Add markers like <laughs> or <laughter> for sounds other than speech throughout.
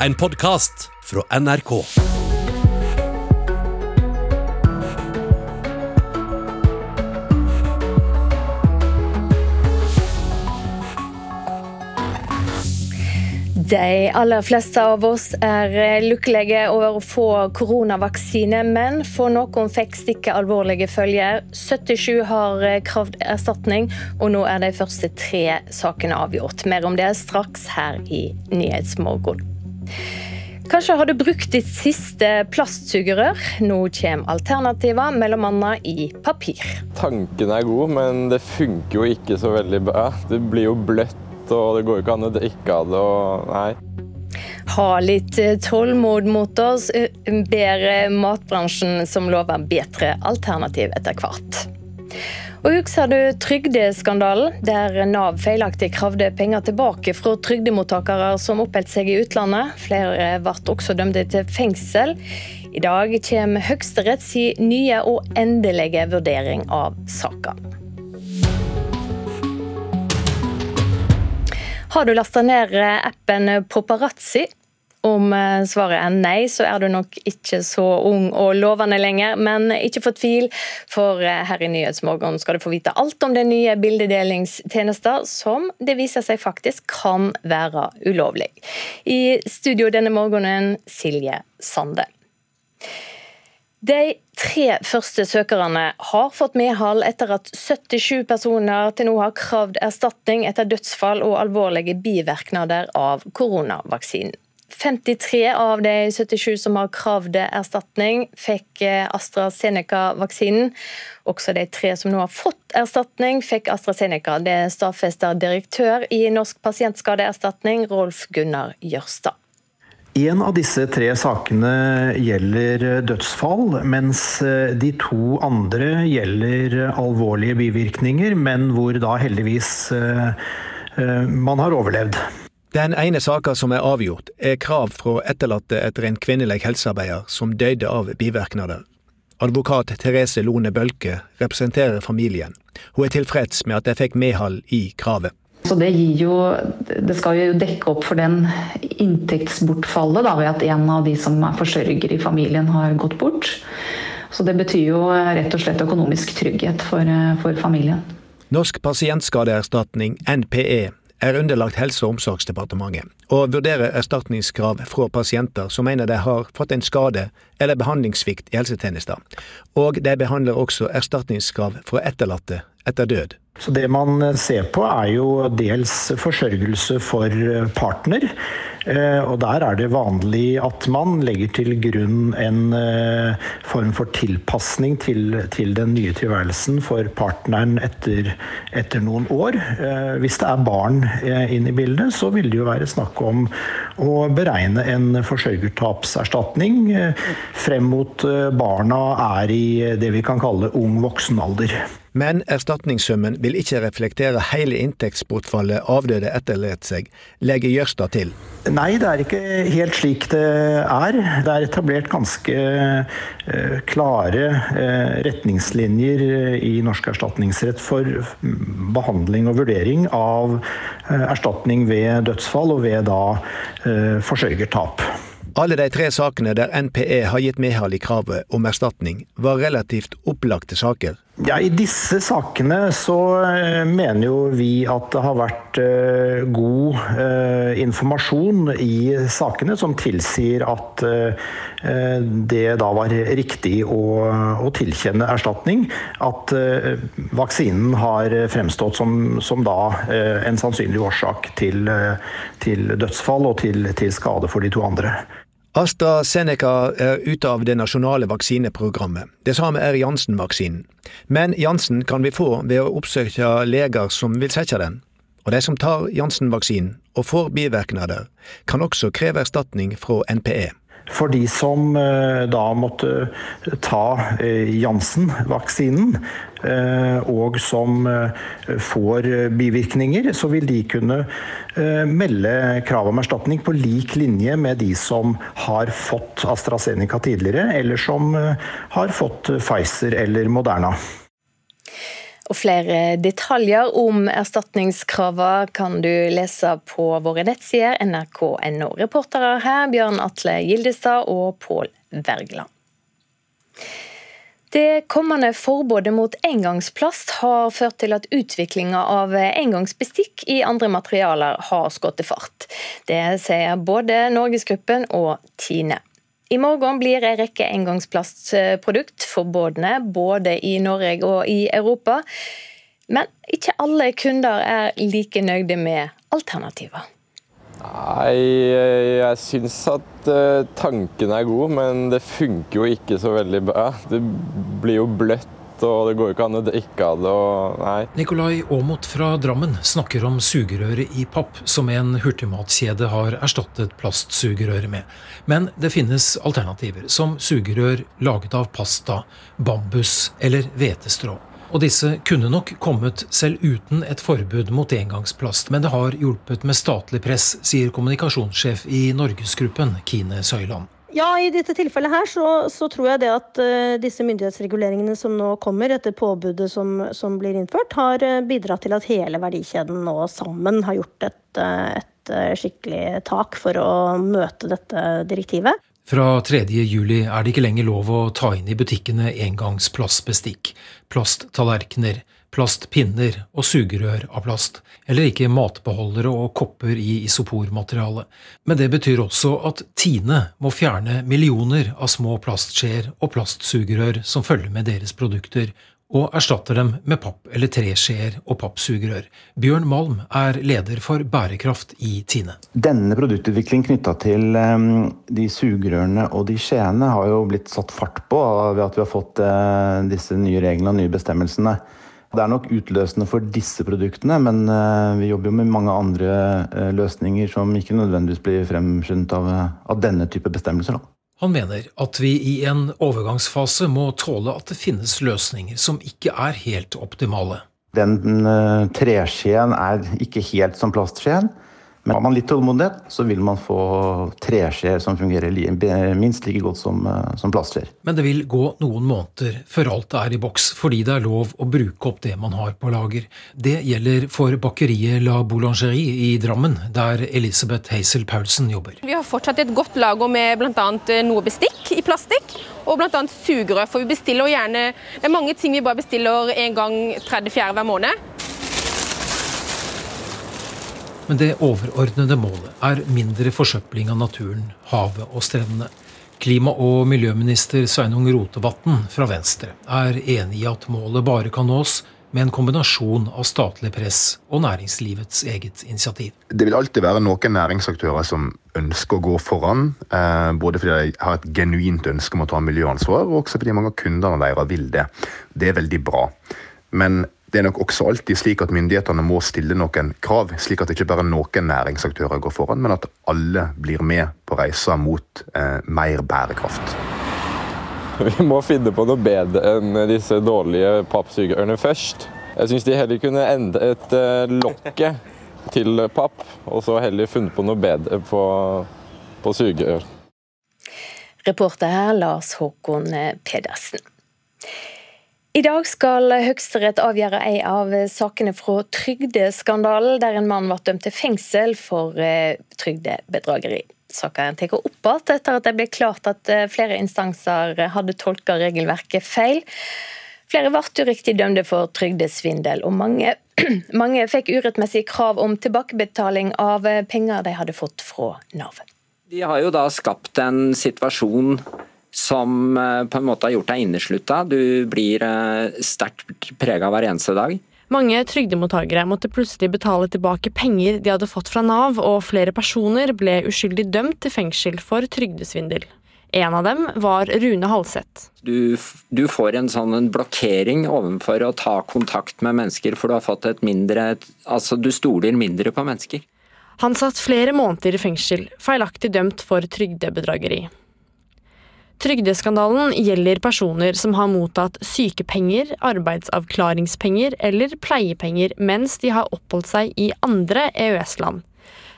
en podkast fra NRK. De aller fleste av oss er lykkelige over å få koronavaksine, men for noen fikk stikket alvorlige følger. 77 har kravd erstatning, og nå er de første tre sakene avgjort. Mer om det straks her i Nyhetsmorgen. Kanskje har du brukt ditt siste plastsugerør. Nå kommer alternativer, bl.a. i papir. Tanken er god, men det funker jo ikke så veldig bra. Det blir jo bløtt og det går jo ikke an å drikke av det. og nei. Ha litt tålmod mot oss, ber matbransjen, som lover bedre alternativ etter hvert. Og Husker du trygdeskandalen, der Nav feilaktig kravde penger tilbake fra trygdemottakere som oppholdt seg i utlandet? Flere ble også dømt til fengsel. I dag kommer Høyesteretts nye og endelige vurdering av saka. Har du lasta ned appen Paparazzi? Om svaret er nei, så er du nok ikke så ung og lovende lenger. Men ikke fortvil, for her i Nyhetsmorgen skal du få vite alt om den nye bildedelingstjenesten, som det viser seg faktisk kan være ulovlig. I studio denne morgenen, Silje Sande. De tre første søkerne har fått medhold etter at 77 personer til nå har kravd erstatning etter dødsfall og alvorlige bivirkninger av koronavaksinen. 53 av de 77 som har kravd erstatning, fikk AstraZeneca-vaksinen. Også de tre som nå har fått erstatning, fikk AstraZeneca. Det stadfester direktør i Norsk pasientskadeerstatning, Rolf Gunnar Jørstad. En av disse tre sakene gjelder dødsfall, mens de to andre gjelder alvorlige bivirkninger, men hvor da heldigvis man har overlevd. Den ene saka som er avgjort, er krav fra etterlatte etter en kvinnelig helsearbeider som døde av bivirkninger. Advokat Therese Lone Bølke representerer familien. Hun er tilfreds med at de fikk medhold i kravet. Så det, jo, det, skal jo dekke opp for den inntektsbortfallet da, ved at en av de som er forsørger i familien har gått bort. Så det betyr jo rett og slett økonomisk trygghet for, for familien. Norsk pasientskadeerstatning, NPE, er underlagt Helse- og omsorgsdepartementet, og vurderer erstatningskrav fra pasienter som mener de har fått en skade eller behandlingssvikt i helsetjenesten. Og de behandler også erstatningskrav fra etterlatte etter død. Så Det man ser på er jo dels forsørgelse for partner. Og Der er det vanlig at man legger til grunn en form for tilpasning til, til den nye tilværelsen for partneren etter, etter, noen år. Hvis det er barn inn i bildet, så vil det jo være snakk om å beregne en forsørgertapserstatning frem mot barna er i det vi kan kalle ung voksenalder. Men erstatningssummen vil ikke reflektere hele inntektsbortfallet avdøde etterlot seg, legger Jørstad til. Nei, det er ikke helt slik det er. Det er etablert ganske klare retningslinjer i norsk erstatningsrett for behandling og vurdering av erstatning ved dødsfall og ved da forsørgertap. Alle de tre sakene der NPE har gitt medhold i kravet om erstatning, var relativt opplagte saker. Ja, I disse sakene så mener jo vi at det har vært god informasjon i sakene som tilsier at det da var riktig å tilkjenne erstatning. At vaksinen har fremstått som, som da en sannsynlig årsak til, til dødsfall og til, til skade for de to andre. AstraZeneca er ute av det nasjonale vaksineprogrammet. Det samme er Janssen-vaksinen. Men Janssen kan vi få ved å oppsøke leger som vil sette den. Og de som tar Janssen-vaksinen og får bivirkninger, kan også kreve erstatning fra NPE. For de som da måtte ta Janssen-vaksinen, og som får bivirkninger, så vil de kunne melde krav om erstatning på lik linje med de som har fått AstraZeneca tidligere, eller som har fått Pfizer eller Moderna. Og Flere detaljer om erstatningskravene kan du lese på våre nettsider nrk.no. Reportere her Bjørn Atle Gildestad og Pål Wergeland. Det kommende forbudet mot engangsplast har ført til at utviklinga av engangsbestikk i andre materialer har skutt fart. Det sier både Norgesgruppen og Tine. I morgen blir en rekke engangsplastprodukt forbudne både i Norge og i Europa. Men ikke alle kunder er like nøyde med alternativer. Nei, jeg syns at uh, tanken er god, men det funker jo ikke så veldig bra. Det blir jo bløtt, og det går ikke an å drikke av det. og nei. Nikolai Aamodt fra Drammen snakker om sugerøret i papp, som en hurtigmatkjede har erstattet plastsugerøret med. Men det finnes alternativer, som sugerør laget av pasta, bambus eller hvetestrå. Og disse kunne nok kommet selv uten et forbud mot engangsplast, men det har hjulpet med statlig press, sier kommunikasjonssjef i Norgesgruppen, Kine Søyland. Ja, i dette tilfellet her så, så tror jeg det at uh, disse myndighetsreguleringene som nå kommer etter påbudet som, som blir innført, har uh, bidratt til at hele verdikjeden nå sammen har gjort et, uh, et skikkelig tak for å møte dette direktivet. Fra 3.7 er det ikke lenger lov å ta inn i butikkene engangsplastbestikk, plasttallerkener, plastpinner og sugerør av plast, eller ikke matbeholdere og kopper i isopormateriale. Men det betyr også at Tine må fjerne millioner av små plastskjeer og plastsugerør som følger med deres produkter, og erstatter dem med papp- eller treskjeer og pappsugerør. Bjørn Malm er leder for bærekraft i Tine. Denne produktutviklingen knytta til um, de sugerørene og de skjeene har jo blitt satt fart på ved at vi har fått uh, disse nye reglene og nye bestemmelsene. Det er nok utløsende for disse produktene, men uh, vi jobber jo med mange andre uh, løsninger som ikke nødvendigvis blir fremskyndet av, av denne type bestemmelser. Da. Han mener at vi i en overgangsfase må tåle at det finnes løsninger som ikke er helt optimale. Den uh, treskjeen er ikke helt som plastskjeen. Men har man litt tålmodighet, så vil man få treskjeer som fungerer minst like godt som, eh, som plastskjeer. Men det vil gå noen måneder før alt er i boks, fordi det er lov å bruke opp det man har på lager. Det gjelder for bakeriet La Boulangerie i Drammen, der Elisabeth Hazel Paulsen jobber. Vi har fortsatt et godt lager med bl.a. noe bestikk i plastikk, og bl.a. sugerør. For vi bestiller gjerne Det er mange ting vi bare bestiller en gang 30-4 hver måned. Men det overordnede målet er mindre forsøpling av naturen, havet og strendene. Klima- og miljøminister Sveinung Rotevatn fra Venstre er enig i at målet bare kan nås med en kombinasjon av statlig press og næringslivets eget initiativ. Det vil alltid være noen næringsaktører som ønsker å gå foran. Eh, både fordi de har et genuint ønske om å ta miljøansvar, og også fordi mange av kundene deres vil det. Det er veldig bra. Men det er nok også alltid slik at myndighetene må stille noen krav, slik at ikke bare noen næringsaktører går foran, men at alle blir med på reisa mot eh, mer bærekraft. <laughs> Vi må finne på noe bedre enn disse dårlige pappsugerørene først. Jeg syns de heller kunne endret eh, lokket til papp, og så heller funnet på noe bedre på, på sugerør. Reporter her Lars Håkon Pedersen. I dag skal Høyesterett avgjøre en av sakene fra trygdeskandalen, der en mann ble dømt til fengsel for eh, trygdebedrageri. Saken tar opp igjen etter at det ble klart at eh, flere instanser hadde tolka regelverket feil. Flere ble uriktig dømte for trygdesvindel, og mange, <clears throat> mange fikk urettmessige krav om tilbakebetaling av penger de hadde fått fra Nav. De har jo da skapt en situasjon som eh, på en måte har gjort deg inneslutta. Du blir eh, sterkt prega hver eneste dag. Mange trygdemottakere måtte plutselig betale tilbake penger de hadde fått fra Nav, og flere personer ble uskyldig dømt til fengsel for trygdesvindel. En av dem var Rune Halseth. Du, du, får en sånn en blokkering overfor å ta kontakt med mennesker, for du har fått et mindre Altså, du stoler mindre på mennesker. Han satt flere måneder i fengsel, feilaktig dømt for trygdebedrageri. Trygdeskandalen gjelder personer som har mottatt sykepenger, arbeidsavklaringspenger eller pleiepenger mens de har oppholdt seg i andre EØS-land.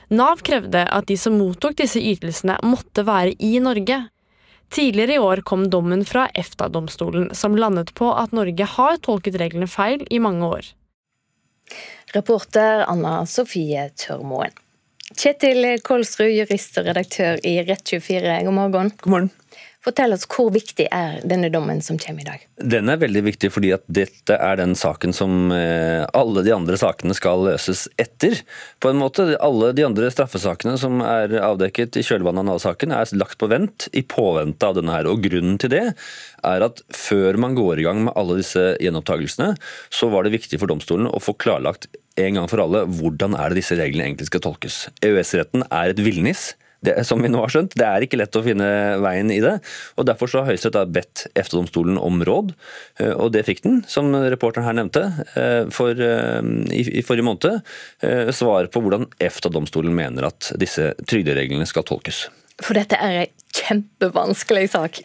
Nav krevde at de som mottok disse ytelsene måtte være i Norge. Tidligere i år kom dommen fra EFTA-domstolen, som landet på at Norge har tolket reglene feil i mange år. Reporter Anna Sofie Tørmoen. Kjetil Kolsrud, jurist og redaktør i Rett24, god morgen. God morgen. Fortell oss Hvor viktig er denne dommen som kommer i dag? Den er veldig viktig fordi at dette er den saken som eh, alle de andre sakene skal løses etter. På en måte, Alle de andre straffesakene som er avdekket i kjølvannet av Nav-saken er lagt på vent i påvente av denne her. Og Grunnen til det er at før man går i gang med alle disse gjenopptakelsene, så var det viktig for domstolen å få klarlagt en gang for alle hvordan er det disse reglene egentlig skal tolkes. EØS-retten er et villnis det, som vi nå har skjønt, det er ikke lett å finne veien i det. og Derfor så har Høyesterett bedt EFTA-domstolen om råd, eh, og det fikk den, som reporteren her nevnte, eh, for, eh, i, i forrige måned. Svar på hvordan EFTA-domstolen mener at disse trygdereglene skal tolkes. For dette er en kjempevanskelig sak.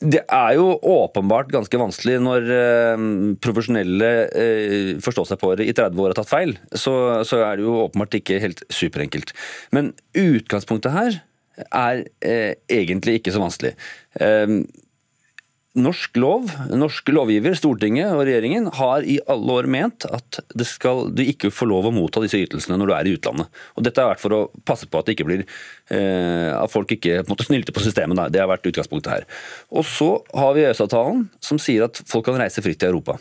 Det er jo åpenbart ganske vanskelig når eh, profesjonelle eh, forståsegpåere i 30 år har tatt feil. Så, så, er det jo åpenbart ikke helt superenkelt. Men utgangspunktet her er eh, egentlig ikke så vanskelig. Eh, Norsk lov, norsk lovgiver, Stortinget og regjeringen har i alle år ment at det skal, du ikke får lov å motta disse ytelsene når du er i utlandet. Og Dette har vært for å passe på at, blir, eh, at folk ikke på snylter på systemet. Da. Det har vært utgangspunktet her. Og Så har vi EØS-avtalen som sier at folk kan reise fritt i Europa.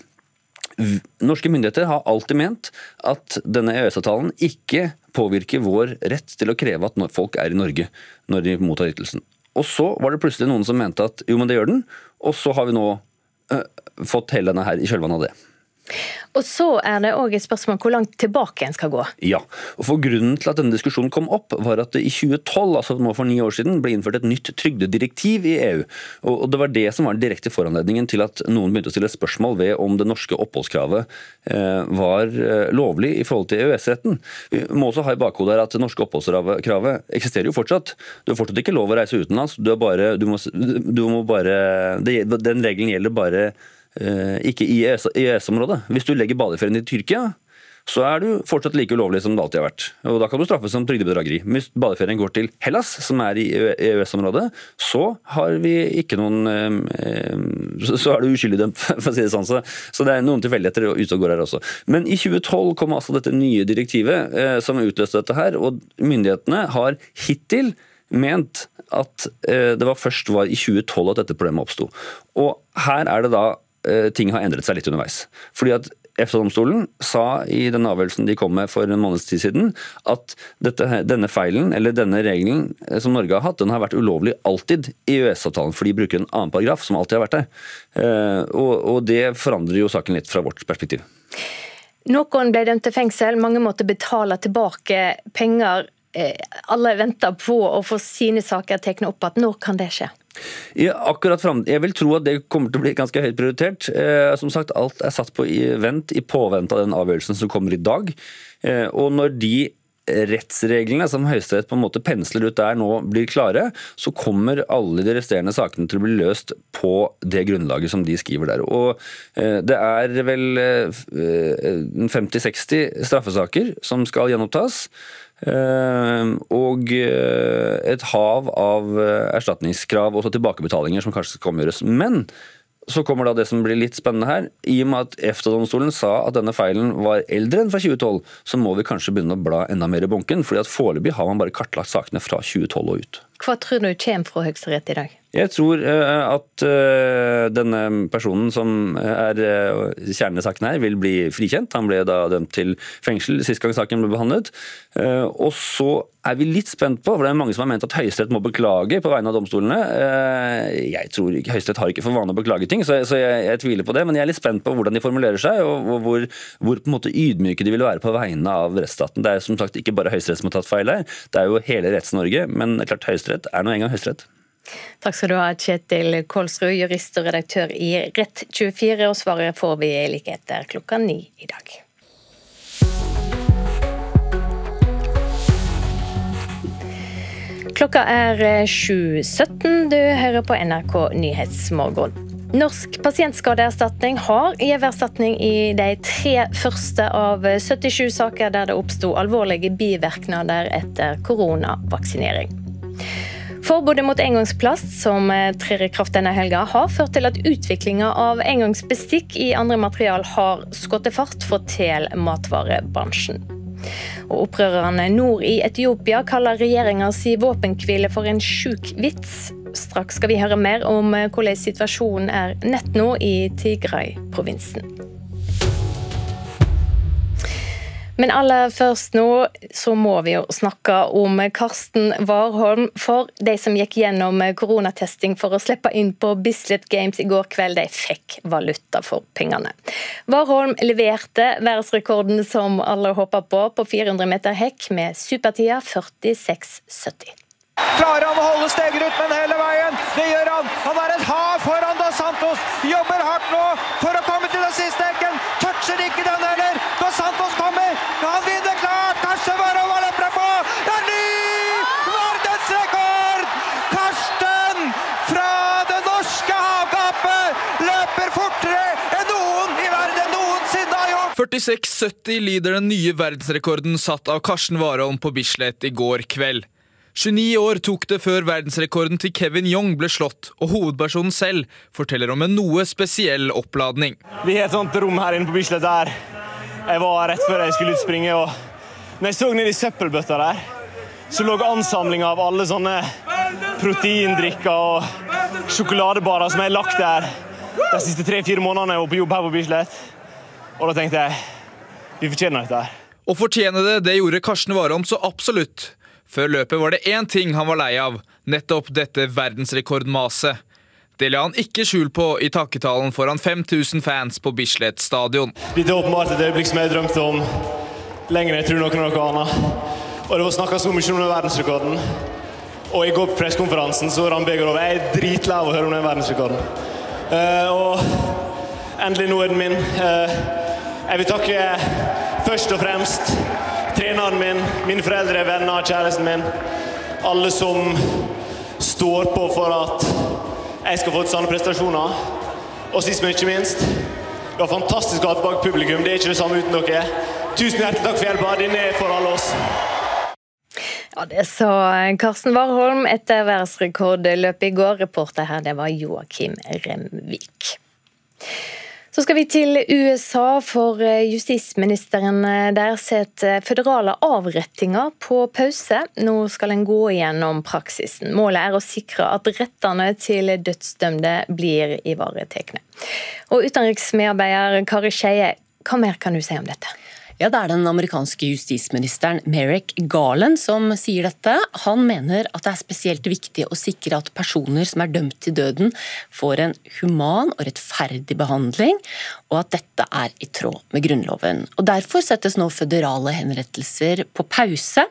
Norske myndigheter har alltid ment at denne EØS-avtalen ikke påvirker vår rett til å kreve at folk er i Norge når de mottar ytelsen. Og så var det plutselig noen som mente at jo, men det gjør den, og så har vi nå uh, fått hele denne her i kjølvannet av det. Og så er det òg et spørsmål hvor langt tilbake en skal gå. Ja, og for Grunnen til at denne diskusjonen kom opp, var at det i 2012, altså nå for ni år siden, ble innført et nytt trygdedirektiv i EU. Og Det var det som var den direkte foranledningen til at noen begynte å stille spørsmål ved om det norske oppholdskravet eh, var eh, lovlig i forhold til EØS-retten. Vi må også ha i bakhodet her at det norske oppholdskravet eksisterer jo fortsatt. Du har fortsatt ikke lov å reise utenlands. Du, bare, du, må, du må bare, det, den regelen gjelder bare ikke i EØS-området. Hvis du legger badeferien i Tyrkia, så er du fortsatt like ulovlig som det alltid har vært. Og Da kan du straffes som trygdebedrageri. Hvis badeferien går til Hellas, som er i EØS-området, så har vi ikke noen eh, Så er du uskyldig dømt, <laughs> for å si det sånn. Så det er noen tilfeldigheter ute og går her også. Men i 2012 kom altså dette nye direktivet eh, som utløste dette her, og myndighetene har hittil ment at det var først var i 2012 at dette problemet oppsto. Og her er det da Eh, ting har endret seg litt underveis. Fordi at EFTA-domstolen sa i den avgjørelsen de kom med for en måneds tid siden, at dette, denne feilen, eller denne regelen eh, som Norge har hatt, den har vært ulovlig alltid i EØS-avtalen, for de bruker en annen paragraf som alltid har vært der. Eh, og, og det forandrer jo saken litt fra vårt perspektiv. Noen ble dømt til fengsel, mange måtte betale tilbake penger. Alle venter på å få sine saker tatt opp at Når kan det skje? Ja, akkurat frem, Jeg vil tro at det kommer til å bli ganske høyt prioritert. Eh, som sagt, Alt er satt på i vent i påvente av den avgjørelsen som kommer i dag. Eh, og når de rettsreglene som Høyesterett på en måte pensler ut der nå blir klare, så kommer alle de resterende sakene til å bli løst på det grunnlaget som de skriver der. Og eh, Det er vel 50-60 eh, straffesaker som skal gjenopptas. Eh, og eh, et hav av eh, erstatningskrav og tilbakebetalinger som kanskje skal omgjøres. Men så kommer da det som blir litt spennende her. I og med at EFTA-domstolen sa at denne feilen var eldre enn fra 2012, så må vi kanskje begynne å bla enda mer i bunken. fordi at foreløpig har man bare kartlagt sakene fra 2012 og ut. Hva tror du kommer fra Høyesterett i dag? Jeg tror uh, at uh, denne personen som er uh, kjernen her, vil bli frikjent. Han ble da dømt til fengsel sist gang saken ble behandlet. og så er vi litt spent på, for det er mange som har ment at Høyesterett må beklage på vegne av domstolene. jeg tror ikke, Høyesterett har ikke for vane å beklage ting, så, så jeg, jeg, tviler på det. Men jeg er litt spent på hvordan de formulerer seg, og, og hvor, hvor, på en måte ydmyke de vil være på vegne av rettsstaten. Det er som sagt ikke bare Høyesterett som har tatt feil her, det er jo hele Retts-Norge. Men klart Høyesterett er nå engang Høyesterett. Takk skal du ha, Kjetil Kolsrud, jurist og redaktør i Rett24. Og svaret får vi like etter klokka ni i dag. Klokka er 7.17. Du hører på NRK Nyhetsmorgen. Norsk pasientskadeerstatning har giverstatning i de tre første av 77 saker der det oppsto alvorlige bivirkninger etter koronavaksinering. Forbudet mot engangsplast som eh, trer i kraft denne helga, har ført til at utviklinga av engangsbestikk i andre material har skutt fart, forteller matvarebransjen. Og Opprørerne nord i Etiopia kaller regjeringa si våpenhvile for en sjuk vits. Straks skal vi høre mer om eh, hvordan situasjonen er nett nå i Tigray-provinsen. Men aller først nå så må vi jo snakke om Karsten Warholm. For de som gikk gjennom koronatesting for å slippe inn på Bislett Games i går kveld, de fikk valuta for pengene. Warholm leverte verdensrekorden som alle håpa på, på 400 meter hekk med supertida 46,70. Klarer han å holde Stegerud-men hele veien? Det gjør han! Han er et hav foran Da Santos! Jobber hardt nå for å komme til den siste hekken! Toucher ikke den heller! Han vinner klart! Karsten Warholm har løpt på! Det er ny verdensrekord! Karsten fra det norske havgapet løper fortere enn noen i verden noensinne har gjort! 46,70 lider den nye verdensrekorden satt av Karsten Warholm på Bislett i går kveld. 29 år tok det før verdensrekorden til Kevin Young ble slått, og hovedpersonen selv forteller om en noe spesiell oppladning. Vi har et sånt rom her inne på Bislett der jeg var rett før jeg skulle utspringe, og når jeg så ned i søppelbøtta der, så lå ansamlinga av alle sånne proteindrikker og sjokoladebarer som jeg har lagt der de siste tre-fire månedene jeg var på jobb her på Bislett. Og da tenkte jeg vi fortjener dette her. Å fortjene det, det gjorde Karsten Warholm så absolutt. Før løpet var det én ting han var lei av, nettopp dette verdensrekordmaset. Det la han ikke skjul på i takketalen foran 5000 fans på Bislett stadion. Dette er åpenbart et øyeblikk som jeg har drømt om lenger enn jeg tror noen av dere aner. Og det var snakka så mye om den verdensrekorden. Og i går på pressekonferansen så rant begeret over. jeg er dritlei av å høre om den verdensrekorden. Uh, og endelig nå er den min. Uh, jeg vil takke først og fremst treneren min, mine foreldre, venner, kjæresten min. Alle som står på for at jeg skal få til sånne prestasjoner. Og sist, men ikke minst, det var fantastisk å ha tilbake publikum. Det er ikke det samme uten dere. Tusen hjertelig takk for hjelpa. Denne er for alle oss. Ja, Det sa Karsten Warholm etter verdensrekordløpet i går. Reporter her, det var Joakim Remvik. Så skal vi til USA, for eh, justisministeren eh, der setter føderale avrettinger på pause. Nå skal en gå igjennom praksisen. Målet er å sikre at rettene til dødsdømte blir ivaretatt. Og utenriksmedarbeider Kari Skeie, hva mer kan du si om dette? Ja, Det er den amerikanske justisministeren Merrick Garland som sier dette. Han mener at det er spesielt viktig å sikre at personer som er dømt til døden, får en human og rettferdig behandling, og at dette er i tråd med Grunnloven. Og Derfor settes nå føderale henrettelser på pause.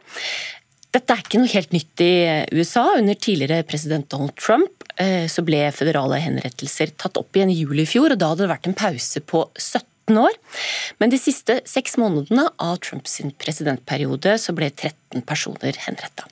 Dette er ikke noe helt nytt i USA. Under tidligere president Donald Trump eh, så ble føderale henrettelser tatt opp igjen i juli i fjor, og da hadde det vært en pause på 17 år. Men de siste seks månedene av Trumps presidentperiode så ble 13 personer henretta.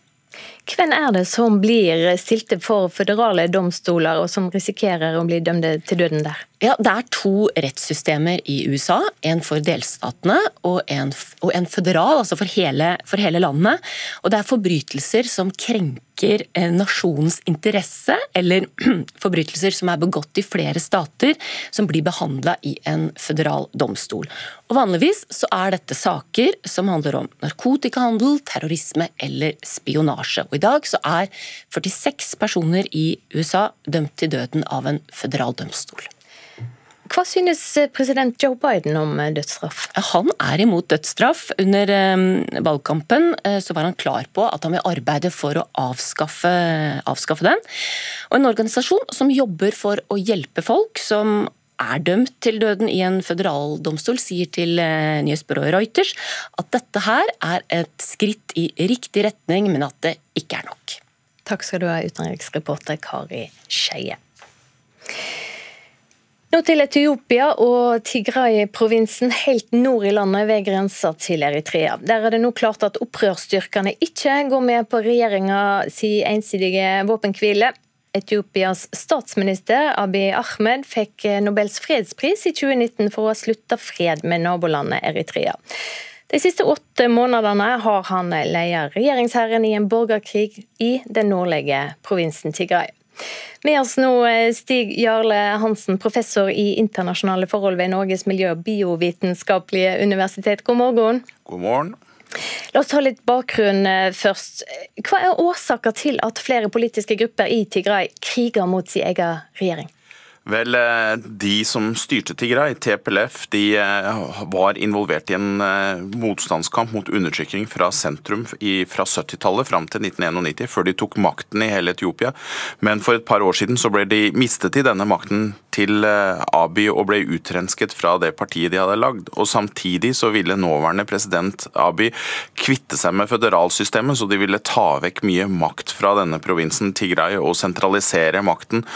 Hvem er det som blir stilte for føderale domstoler, og som risikerer å bli dømt til døden der? Ja, Det er to rettssystemer i USA. En for delstatene og en, og en føderal, altså for hele, for hele, landet. Og Det er forbrytelser som krenker eh, nasjonens interesse, eller <clears throat> forbrytelser som er begått i flere stater, som blir behandla i en føderal domstol. Og Vanligvis så er dette saker som handler om narkotikahandel, terrorisme eller spionasje. Og I dag så er 46 personer i USA dømt til døden av en føderal domstol. Hva synes president Joe Biden om dødsstraff? Han er imot dødsstraff. Under eh, valgkampen eh, så var han klar på at han vil arbeide for å avskaffe, avskaffe den. Og En organisasjon som jobber for å hjelpe folk som er dømt til døden i en føderaldomstol, sier til eh, nyhetsbyrået Reuters at dette her er et skritt i riktig retning, men at det ikke er nok. Takk skal du ha, utenriksreporter Kari Skeie. Nå til Etiopia og Tigray-provinsen helt nord i landet ved grensa til Eritrea. Der er det nå klart at opprørsstyrkene ikke går med på regjeringa si ensidige våpenhvile. Etiopias statsminister Abiy Ahmed fikk Nobels fredspris i 2019 for å ha slutta fred med nabolandet Eritrea. De siste åtte månedene har han ledet regjeringshæren i en borgerkrig i den nordlige provinsen Tigray. Med oss nå Stig Jarle Hansen, professor i internasjonale forhold ved Norges miljø- og biovitenskapelige universitet. God morgen. God morgen. La oss ta litt bakgrunn først. Hva er årsaker til at flere politiske grupper i Tigray kriger mot sin egen regjering? Vel, eh, De som styrte Tigray, TPLF, de eh, var involvert i en eh, motstandskamp mot undertrykking fra sentrum fra 70-tallet fram til 1991, før de tok makten i hele Etiopia. Men for et par år siden så ble de mistet i denne makten til Abiy og ble utrensket fra det partiet de hadde lagd. Og Samtidig så ville nåværende president Abiy kvitte seg med føderalsystemet, så de ville ta vekk mye makt fra denne provinsen Tigray og sentralisere makten.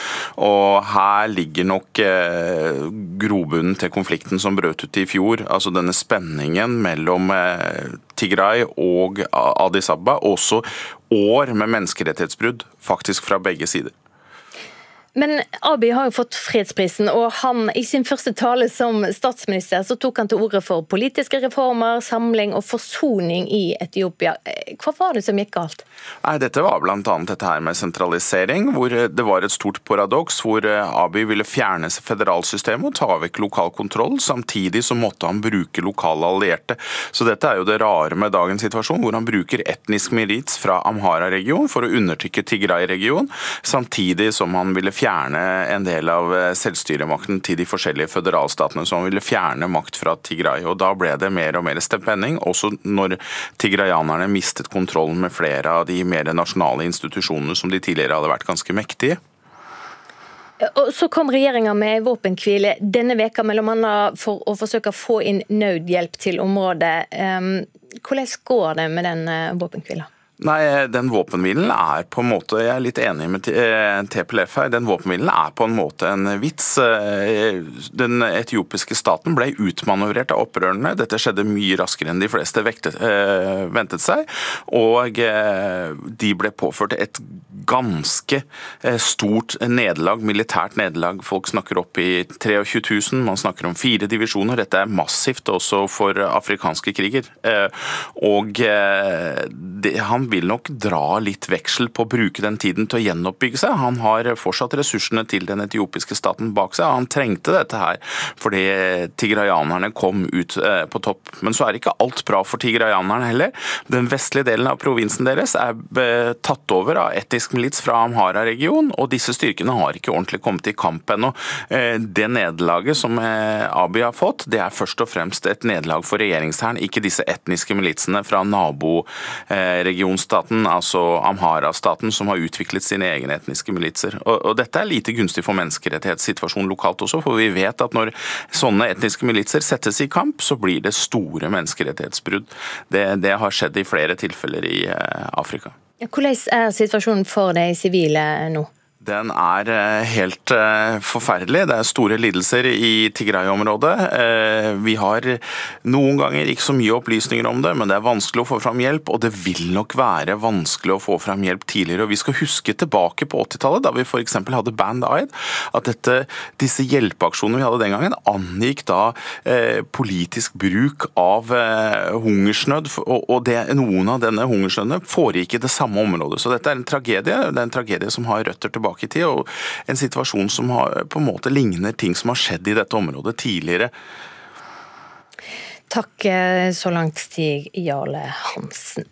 Og her ligger nok eh, grobunnen til konflikten som brøt ut i fjor. Altså denne spenningen mellom eh, Tigray og Addis Abba. Også år med menneskerettighetsbrudd, faktisk fra begge sider. Men Abiy har jo fått fredsprisen, og han, i sin første tale som statsminister så tok han til orde for politiske reformer, samling og forsoning i Etiopia. Hva var det som gikk galt? Nei, Dette var bl.a. dette her med sentralisering, hvor det var et stort paradoks hvor Abiy ville fjerne federalsystemet og ta vekk lokal kontroll. Samtidig så måtte han bruke lokale allierte. Så dette er jo det rare med dagens situasjon, hvor han bruker etnisk merits fra Amhara-regionen for å undertrykke Tigray-regionen, samtidig som han ville fjerne en del av eh, selvstyremakten til de forskjellige føderalstatene. Han ville fjerne makt fra Tigray. og Da ble det mer og mer spenning, også når tigrayanerne mistet kontrollen med flere av de mer nasjonale institusjonene som de tidligere hadde vært ganske mektige. Og Så kom regjeringa med våpenhvile denne veka, annet for å forsøke å få inn nødhjelp til området. Hvordan går det med den eh, våpenhvila? Nei, den våpenhvilen er på en måte Jeg er litt enig med TPLF her. Den våpenhvilen er på en måte en vits. Eh, den etiopiske staten ble utmanøvrert av opprørerne. Dette skjedde mye raskere enn de fleste vektet, ventet seg. Og de ble påført et ganske stort nederlag, militært nederlag. Folk snakker opp i 23 000, man snakker om fire divisjoner. Dette er massivt også for afrikanske kriger. Og det, han vil nok dra litt veksel på å bruke den tiden til å gjenoppbygge seg. Han har fortsatt ressursene til den etiopiske staten bak seg. Han trengte dette her fordi tigrayanerne kom ut eh, på topp. Men så er ikke alt bra for tigrayanerne heller. Den vestlige delen av provinsen deres er eh, tatt over av etisk milits fra Amhara-regionen, og disse styrkene har ikke ordentlig kommet i kamp ennå. Eh, det nederlaget som Abiy har fått, det er først og fremst et nederlag for regjeringshæren, ikke disse etniske militsene fra naboregionen regionstaten, altså Amhara-staten, som har utviklet sine egne etniske militser. Og, og, Dette er lite gunstig for menneskerettighetssituasjonen lokalt også, for vi vet at når sånne etniske militser settes i kamp, så blir det store menneskerettighetsbrudd. Det, det har skjedd i flere tilfeller i eh, Afrika. Hvordan er situasjonen for de sivile nå? Den er eh, helt eh, forferdelig. Det er store lidelser i Tigray-området. Eh, vi har noen ganger ikke så mye opplysninger om det, men det er vanskelig å få fram hjelp. Og det vil nok være vanskelig å få fram hjelp tidligere. Og Vi skal huske tilbake på 80-tallet, da vi f.eks. hadde Band Aid, at dette, disse hjelpeaksjonene vi hadde den gangen, angikk da politisk bruk av hungersnød. Og det, noen av denne hungersnødene foregikk i det samme området. Så dette er en tragedie. Det er en tragedie som har røtter tilbake tilbake i tid, og en situasjon som har, på en måte ligner ting som har skjedd i dette området tidligere. Takk eh, så langt, Stig Jarle Hansen.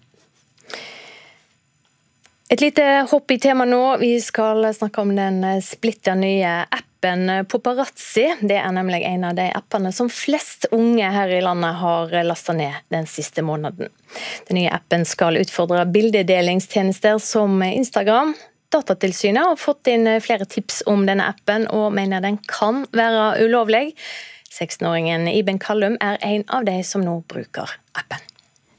Et lite hopp i tema nå. Vi skal snakke om den splitter nye appen Poparazzi. Det er nemlig en av de appene som flest unge her i landet har lasta ned den siste måneden. Den nye appen skal utfordre bildedelingstjenester som Instagram, Datatilsynet har fått inn flere tips om denne appen, og mener den kan være ulovlig. 16-åringen Iben Kallum er en av de som nå bruker appen.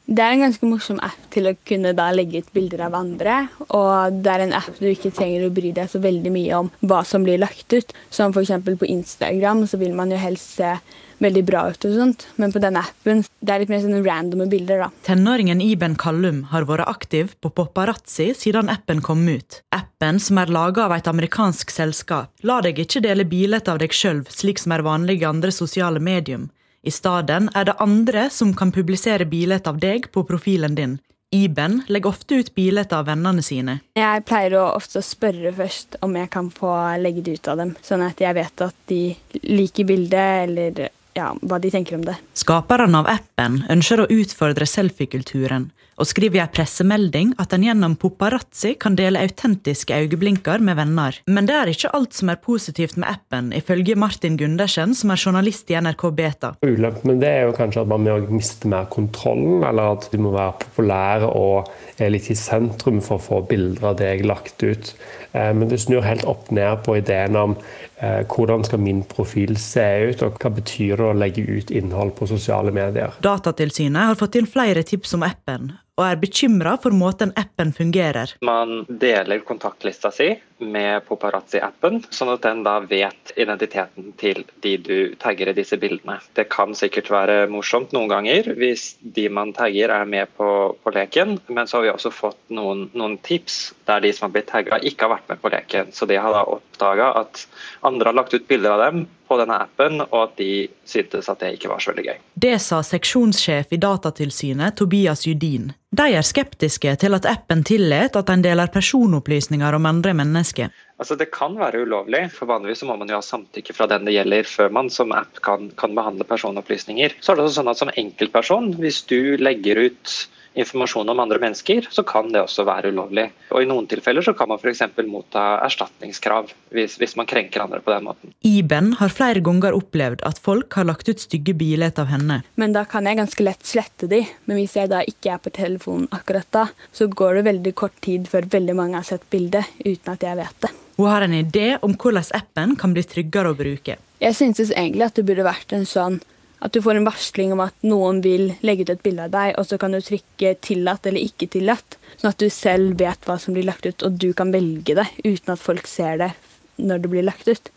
Det er en ganske morsom app til å kunne da legge ut bilder av andre. Og det er en app du ikke trenger å bry deg så veldig mye om hva som blir lagt ut. Som f.eks. på Instagram så vil man jo helst se veldig bra ut og sånt. Men på denne appen det er litt mer sånne randome bilder. da. Tenåringen Iben Kallum har vært aktiv på Paparazzi siden appen kom ut. Appen, som er laga av et amerikansk selskap, lar deg ikke dele bilder av deg sjøl slik som er vanlig i andre sosiale medium. I stedet er det andre som kan publisere bilder av deg på profilen din. Iben legger ofte ut bilder av vennene sine. Jeg pleier å ofte spørre først om jeg kan få legge det ut av dem, sånn at jeg vet at de liker bildet, eller ja, hva de tenker om det. Skaperne av appen ønsker å utfordre selfie-kulturen, og skriver i en pressemelding at en gjennom paparazzi kan dele autentiske øyeblinker med venner. Men det er ikke alt som er positivt med appen, ifølge Martin Gundersen, som er journalist i NRK Beta. Ulempen det er jo kanskje at man må miste mer kontrollen, eller at du må være populære og er litt i sentrum for å få bilder av deg lagt ut. Eh, men det snur helt opp ned på ideen om eh, hvordan skal min profil se ut, og hva betyr det å legge ut innhold på sosiale medier. Datatilsynet har fått inn flere tips om appen, og er bekymra for måten appen fungerer. Man deler kontaktlista si med Paparazzi-appen, sånn at den da vet identiteten til de du tagger i disse bildene. Det kan sikkert være morsomt noen ganger hvis de man tagger er med på, på leken, men så har vi også fått noen, noen, tips der de som har blitt tagga ikke har vært med på leken. Så de har da oppdaga at andre har lagt ut bilder av dem på denne appen, og at de syntes at det ikke var så veldig gøy. Det sa seksjonssjef i Datatilsynet, Tobias Judin. De er skeptiske til at appen tillater at en deler personopplysninger om andre mennesker. Altså Det kan være ulovlig, for vanligvis må man jo ha samtykke fra den det gjelder før man som app kan, kan behandle personopplysninger. Så er det sånn at Som enkeltperson, hvis du legger ut informasjon om andre mennesker, så kan det også være ulovlig. Og I noen tilfeller så kan man f.eks. motta erstatningskrav hvis, hvis, man krenker andre på den måten. Iben har flere ganger opplevd at folk har lagt ut stygge bilder av henne. Men da kan jeg ganske lett slette de. Men hvis jeg da ikke er på telefonen akkurat da, så går det veldig kort tid før veldig mange har sett bildet uten at jeg vet det. Hun har en idé om hvordan appen kan bli tryggere å bruke. Jeg syntes egentlig at det burde vært en sånn at du får en varsling om at noen vil legge ut et bilde av deg, og så kan du trykke 'tillatt' eller 'ikke tillatt', sånn at du selv vet hva som blir lagt ut, og du kan velge det uten at folk ser det når det blir lagt ut.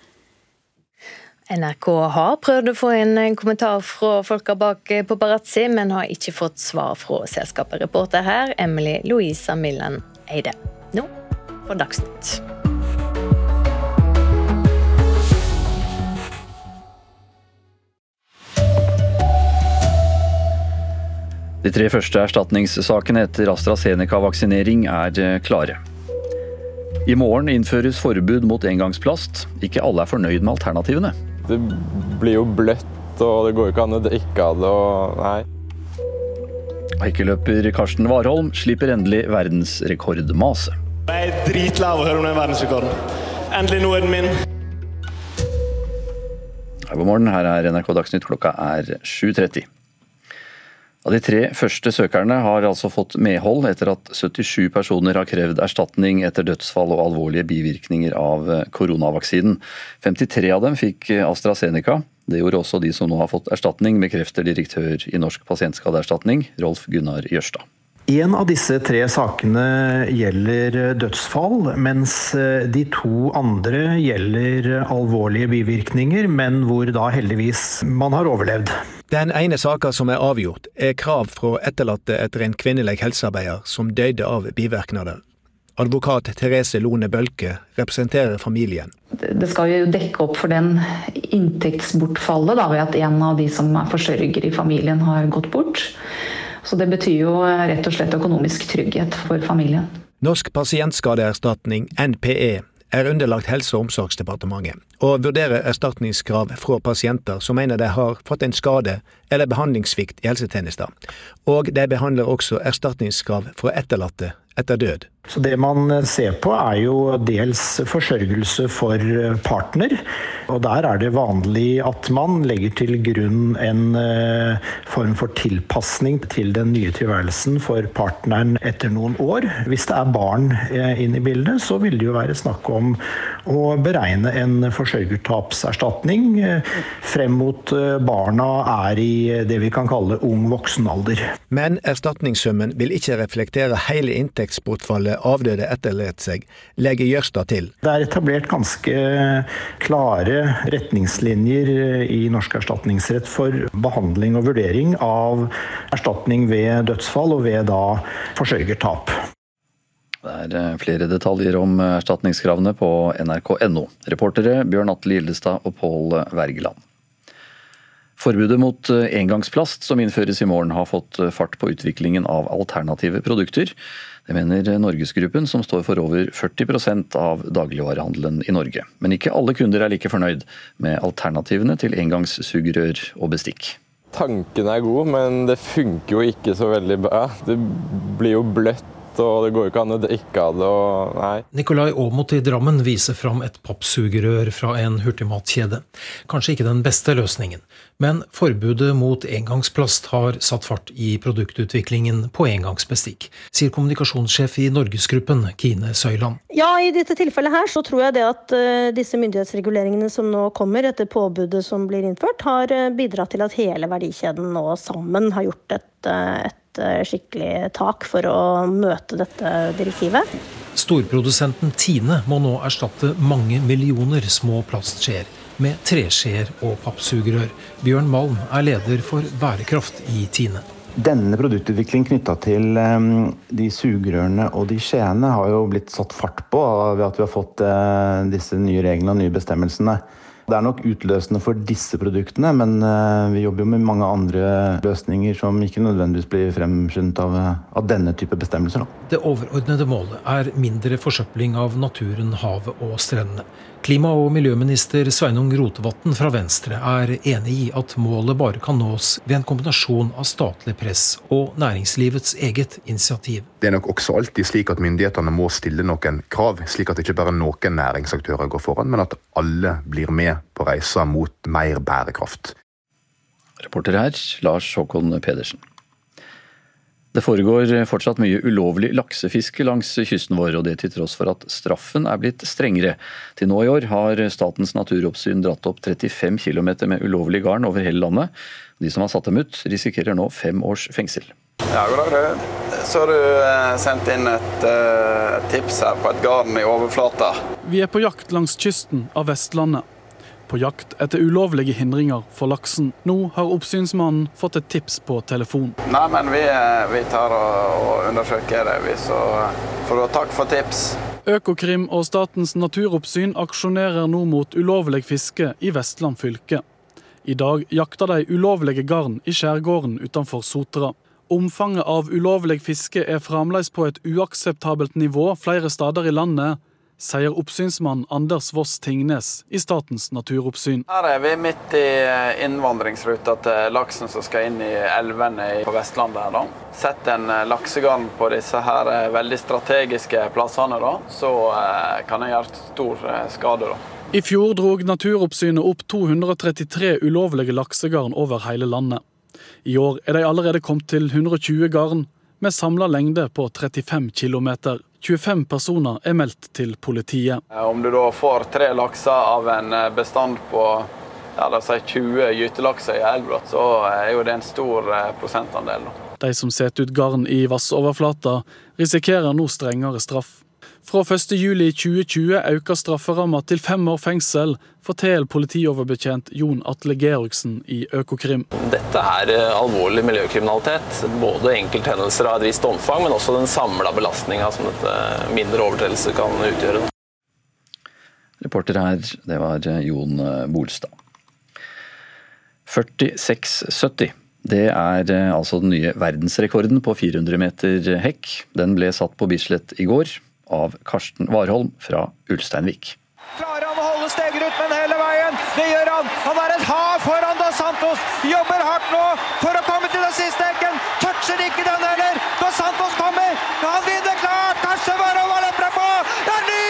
NRK har prøvd å få inn en kommentar fra folka bak paparazzi, men har ikke fått svar fra selskapet. Reporter her, Emily Louisa Millen Eide. Nå for Dagsnytt. De tre første erstatningssakene etter AstraZeneca-vaksinering er eh, klare. I morgen innføres forbud mot engangsplast. Ikke alle er fornøyd med alternativene. Det blir jo bløtt, og det går ikke an å drikke av det. og nei. Hekkeløper Karsten Warholm slipper endelig verdensrekordmaset. Jeg er dritlei av å høre om den verdensrekorden. Endelig, nå er den min. God morgen, her er NRK Dagsnytt. Klokka er 7.30. De tre første søkerne har altså fått medhold etter at 77 personer har krevd erstatning etter dødsfall og alvorlige bivirkninger av koronavaksinen. 53 av dem fikk AstraZeneca. Det gjorde også de som nå har fått erstatning, bekrefter direktør i Norsk pasientskadeerstatning, Rolf Gunnar Jørstad. En av disse tre sakene gjelder dødsfall, mens de to andre gjelder alvorlige bivirkninger, men hvor da heldigvis man har overlevd. Den ene saka som er avgjort, er krav fra etterlatte etter en kvinnelig helsearbeider som døde av bivirkninger. Advokat Therese Lone Bølke representerer familien. Det skal jo dekke opp for den inntektsbortfallet da, ved at en av de som er forsørger i familien har gått bort. Så det betyr jo rett og slett økonomisk trygghet for familien. Norsk pasientskadeerstatning, NPE, er underlagt Helse- og omsorgsdepartementet, og vurderer erstatningskrav fra pasienter som mener de har fått en skade eller behandlingssvikt i helsetjenester. Og de behandler også erstatningskrav fra etterlatte etter død. Så Det man ser på er jo dels forsørgelse for partner. Og der er det vanlig at man legger til grunn en form for tilpasning til den nye tilværelsen for partneren etter noen år. Hvis det er barn inne i bildet, så vil det jo være snakk om å beregne en forsørgertapserstatning frem mot barna er i det vi kan kalle ung voksenalder. Men erstatningssummen vil ikke reflektere hele inntektsbortfallet avdøde etterlot seg, legger Jørstad til. Det er etablert ganske klare retningslinjer i norsk erstatningsrett for behandling og vurdering av erstatning ved dødsfall og ved da forsørgertap. Det er flere detaljer om erstatningskravene på nrk.no. Reportere Bjørn Atle Gildestad og Pål Wergeland. Forbudet mot eh, engangsplast som innføres i morgen har fått eh, fart på utviklingen av alternative produkter. Det mener Norgesgruppen, som står for over 40% av dagligvarehandelen i Norge. Men ikke alle kunder er like fornøyd med alternativene til engangssugerør og bestikk. Tanken er god, men det funker jo ikke så veldig bra. Det blir jo bløtt og det går jo ikke an å drikke av det. og nei. Nikolai Aamodt i Drammen viser fram et pappsugerør fra en hurtigmatkjede. Kanskje ikke den beste løsningen, men forbudet mot engangsplast har satt fart i produktutviklingen på engangsbestikk, sier kommunikasjonssjef i Norgesgruppen, Kine Søyland. Ja, i dette tilfellet her så tror jeg det at uh, disse myndighetsreguleringene som nå kommer etter påbudet som blir innført, har uh, bidratt til at hele verdikjeden nå sammen har gjort et, uh, et skikkelig tak for å møte dette direktivet. Storprodusenten Tine må nå erstatte mange millioner små plastskjeer med treskjeer og pappsugerør. Bjørn Malm er leder for bærekraft i Tine. Denne produktutviklingen knytta til um, de sugerørene og de skjeene har jo blitt satt fart på ved at vi har fått uh, disse nye reglene og nye bestemmelsene. Det er nok utløsende for disse produktene, men eh, vi jobber jo med mange andre løsninger som ikke nødvendigvis blir fremskyndet av, av, denne type bestemmelser. Det overordnede målet er mindre forsøpling av naturen, havet og strendene. Klima- og miljøminister Sveinung Rotevatn fra Venstre er enig i at målet bare kan nås ved en kombinasjon av statlig press og næringslivets eget initiativ. Det er nok også alltid slik at myndighetene må stille noen krav, slik at ikke bare noen næringsaktører går foran, men at alle blir med på reisa mot mer bærekraft. Reporter her, Lars Håkon Pedersen. Det foregår fortsatt mye ulovlig laksefiske langs kysten vår, og det til tross for at straffen er blitt strengere. Til nå i år har Statens naturoppsyn dratt opp 35 km med ulovlig garn over hele landet. De som har satt dem ut, risikerer nå fem års fengsel. Ja, god dag, du. Så har du eh, sendt inn et uh, tips her på et garn i overflata. Vi er på jakt langs kysten av Vestlandet på jakt etter ulovlige hindringer for laksen. Nå har oppsynsmannen fått et tips på telefon. Nei, men vi, eh, vi tar og, og undersøker det, vi, så får du takk for tips. Økokrim og Statens naturoppsyn aksjonerer nå mot ulovlig fiske i Vestland fylke. I dag jakter de ulovlige garn i skjærgården utenfor Sotra. Omfanget av ulovlig fiske er fremdeles på et uakseptabelt nivå flere steder i landet, sier oppsynsmann Anders Voss Tingnes i Statens naturoppsyn. Her er vi midt i eh, innvandringsruta til laksen som skal inn i elvene på Vestlandet. her da. Sett en eh, laksegarn på disse her eh, veldig strategiske plassene, da, så kan det gjøre stor skade. da. I fjor drog Naturoppsynet opp 233 ulovlige laksegarn over hele landet. I år er de allerede kommet til 120 garn, med samla lengde på 35 km. 25 personer er meldt til politiet. Eh, om du da får tre lakser av en eh, bestand på ja, si 20 gytelakser i elva, så er jo det en stor eh, prosentandel. De som setter ut garn i vassoverflata, risikerer nå strengere straff. Fra 1.7.2020 øker strafferamma til fem år fengsel, forteller politioverbetjent Jon Atle Georgsen i Økokrim. Dette er eh, alvorlig miljøkriminalitet. Både enkelthendelser av et visst omfang, men også den samla belastninga som dette mindre overtredelse kan utgjøre. Reporter her, det var eh, Jon eh, Bolstad. 46,70. Det er altså den nye verdensrekorden på 400 meter hekk. Den ble satt på Bislett i går av Karsten Warholm fra Ulsteinvik. Klarer han å holde Stegerud, hele veien? Det gjør han! Han er et hav foran Dos Santos! Jobber hardt nå for å komme til den siste hekken! Toucher ikke den heller! Dos Santos kommer! Han vinner klart! Karsten Warholm har løpt på! Det er ny